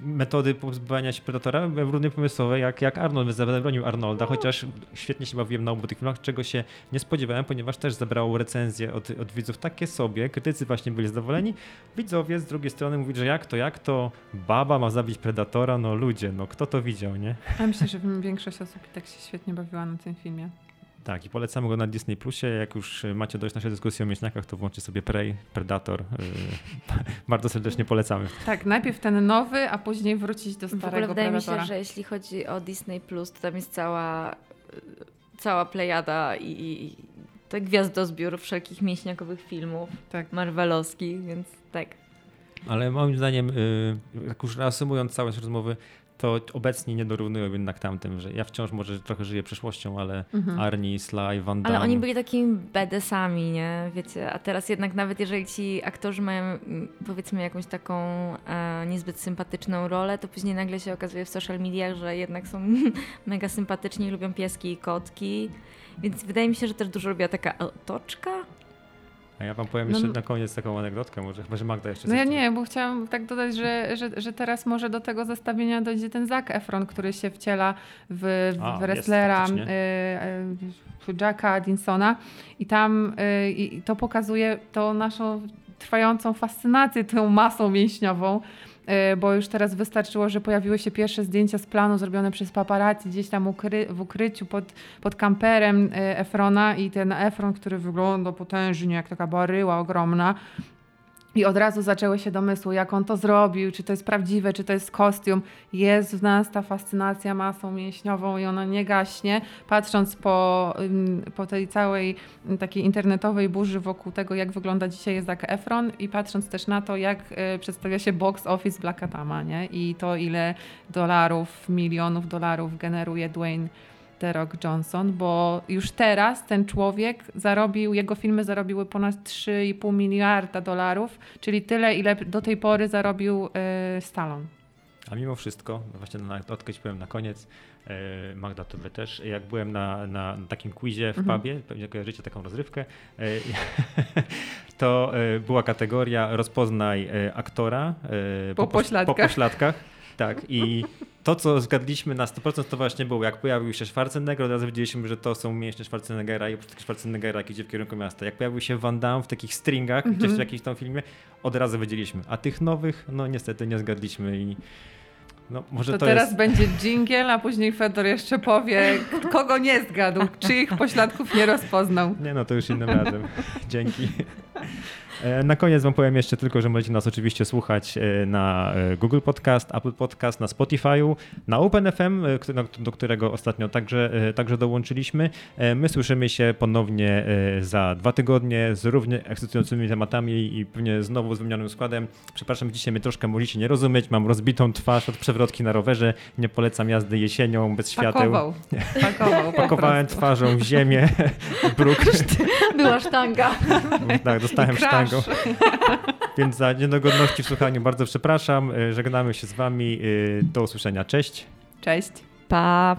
B: metody pozbywania się Predatora były równie pomysłowe jak, jak Arnold, zabronił Arnolda, chociaż świetnie się bawiłem na obu tych filmach, czego się nie spodziewałem, ponieważ też zebrało recenzje od, od widzów takie sobie, krytycy właśnie byli zadowoleni, widzowie z drugiej strony mówili, że jak to, jak to baba ma zabić Predatora, no ludzie, no kto to widział, nie?
C: Ja myślę, że większość osób i tak się świetnie bawiła na tym filmie.
B: Tak, i polecamy go na Disney Plusie. Jak już y, macie dość naszej dyskusji o mięśniakach, to włączcie sobie Prey, Predator. y, Bardzo serdecznie polecamy.
C: Tak, najpierw ten nowy, a później wrócić do
D: W ogóle
C: starego
D: wydaje mi
C: Predatora.
D: się, że jeśli chodzi o Disney Plus, to tam jest cała, cała plejada i, i to gwiazdozbiór wszelkich mięśniakowych filmów
C: Tak.
D: marvelowskich, więc tak.
B: Ale moim zdaniem, y, jak już reasumując całe rozmowy, to obecnie nie dorównują jednak tamtym, że ja wciąż może trochę żyję przeszłością, ale
C: Mhm.
B: Arnie, Sly, Van Damme...
D: Ale oni byli takimi bedesami, nie? Wiecie, a teraz jednak nawet jeżeli ci aktorzy mają mm, powiedzmy jakąś taką e, niezbyt sympatyczną rolę, to później nagle się okazuje w social mediach, że jednak są mega sympatyczni, lubią pieski i kotki. Więc wydaje mi się, że też dużo robiła taka otoczka.
B: A ja wam powiem
C: No,
B: jeszcze
C: no-
B: na koniec taką anegdotkę, może chyba, że Magda jeszcze
C: No ja nie, bo chciałam tak dodać, że, że, że teraz może do tego zestawienia dojdzie ten Zac Efron, który się wciela w, w
B: A,
C: wrestlera
B: jest
C: y, y, Jacka Dinsona i tam y, i to pokazuje tą naszą trwającą fascynację tą masą mięśniową, bo już teraz wystarczyło, że pojawiły się pierwsze zdjęcia z planu zrobione przez paparazzi gdzieś tam ukry, w ukryciu pod, pod kamperem y, Efrona i ten Efron, który wygląda potężnie jak taka baryła ogromna, I od razu zaczęły się domysły, jak on to zrobił, czy to jest prawdziwe, czy to jest kostium. Jest w nas ta fascynacja masą mięśniową i ona nie gaśnie. Patrząc po, po tej całej takiej internetowej burzy wokół tego, jak wygląda dzisiaj Zac Efron i patrząc też na to, jak y, przedstawia się box office Black Adama, nie? I to, ile dolarów, milionów dolarów generuje Dwayne Rock Johnson, bo już teraz ten człowiek zarobił, jego filmy zarobiły ponad 3,5 miliarda dolarów, czyli tyle, ile do tej pory zarobił y, Stallone.
B: A mimo wszystko, właśnie na, odkryć powiem na koniec, y, Magda to wy też, jak byłem na, na takim quizie w mhm. pubie, pewnie kojarzycie taką rozrywkę, y, to była kategoria rozpoznaj aktora
C: po, po, pośladkach.
B: po pośladkach. Tak, i to, co zgadliśmy na 100% to właśnie było, jak pojawił się Schwarzenegger, od razu wiedzieliśmy, że to są mięśnie Schwarzeneggera i oprócz Schwarzeneggera, jak idzie w kierunku miasta. Jak pojawił się Van Damme w takich stringach, mm -hmm. gdzieś w jakimś tam filmie, od razu wiedzieliśmy. A tych nowych, no niestety nie zgadliśmy i no, może
C: to,
B: to
C: teraz
B: jest...
C: będzie dżingiel, a później Fedor jeszcze powie, kogo nie zgadł, czyich pośladków nie rozpoznał.
B: Nie no, to już innym razem. Dzięki. E, na koniec wam powiem jeszcze tylko, że możecie nas oczywiście słuchać e, na e, Google Podcast, Apple Podcast, na Spotify'u, na OpenFM, do którego ostatnio także, także dołączyliśmy. My słyszymy się ponownie za dwa tygodnie z równie ekscytującymi tematami i pewnie znowu z wymienionym składem. Przepraszam, dzisiaj mnie troszkę możecie nie rozumieć, mam rozbitą twarz od przewrotki na rowerze, nie polecam jazdy jesienią bez świateł.
C: Pakował. Pakował
B: Pakowałem twarzą w ziemię, bruk.
D: Była sztanga.
B: Tak, dostałem sztangę. Więc za niedogodności w słuchaniu bardzo przepraszam. E, żegnamy się z Wami. E, do usłyszenia. Cześć.
C: Cześć.
D: Pa.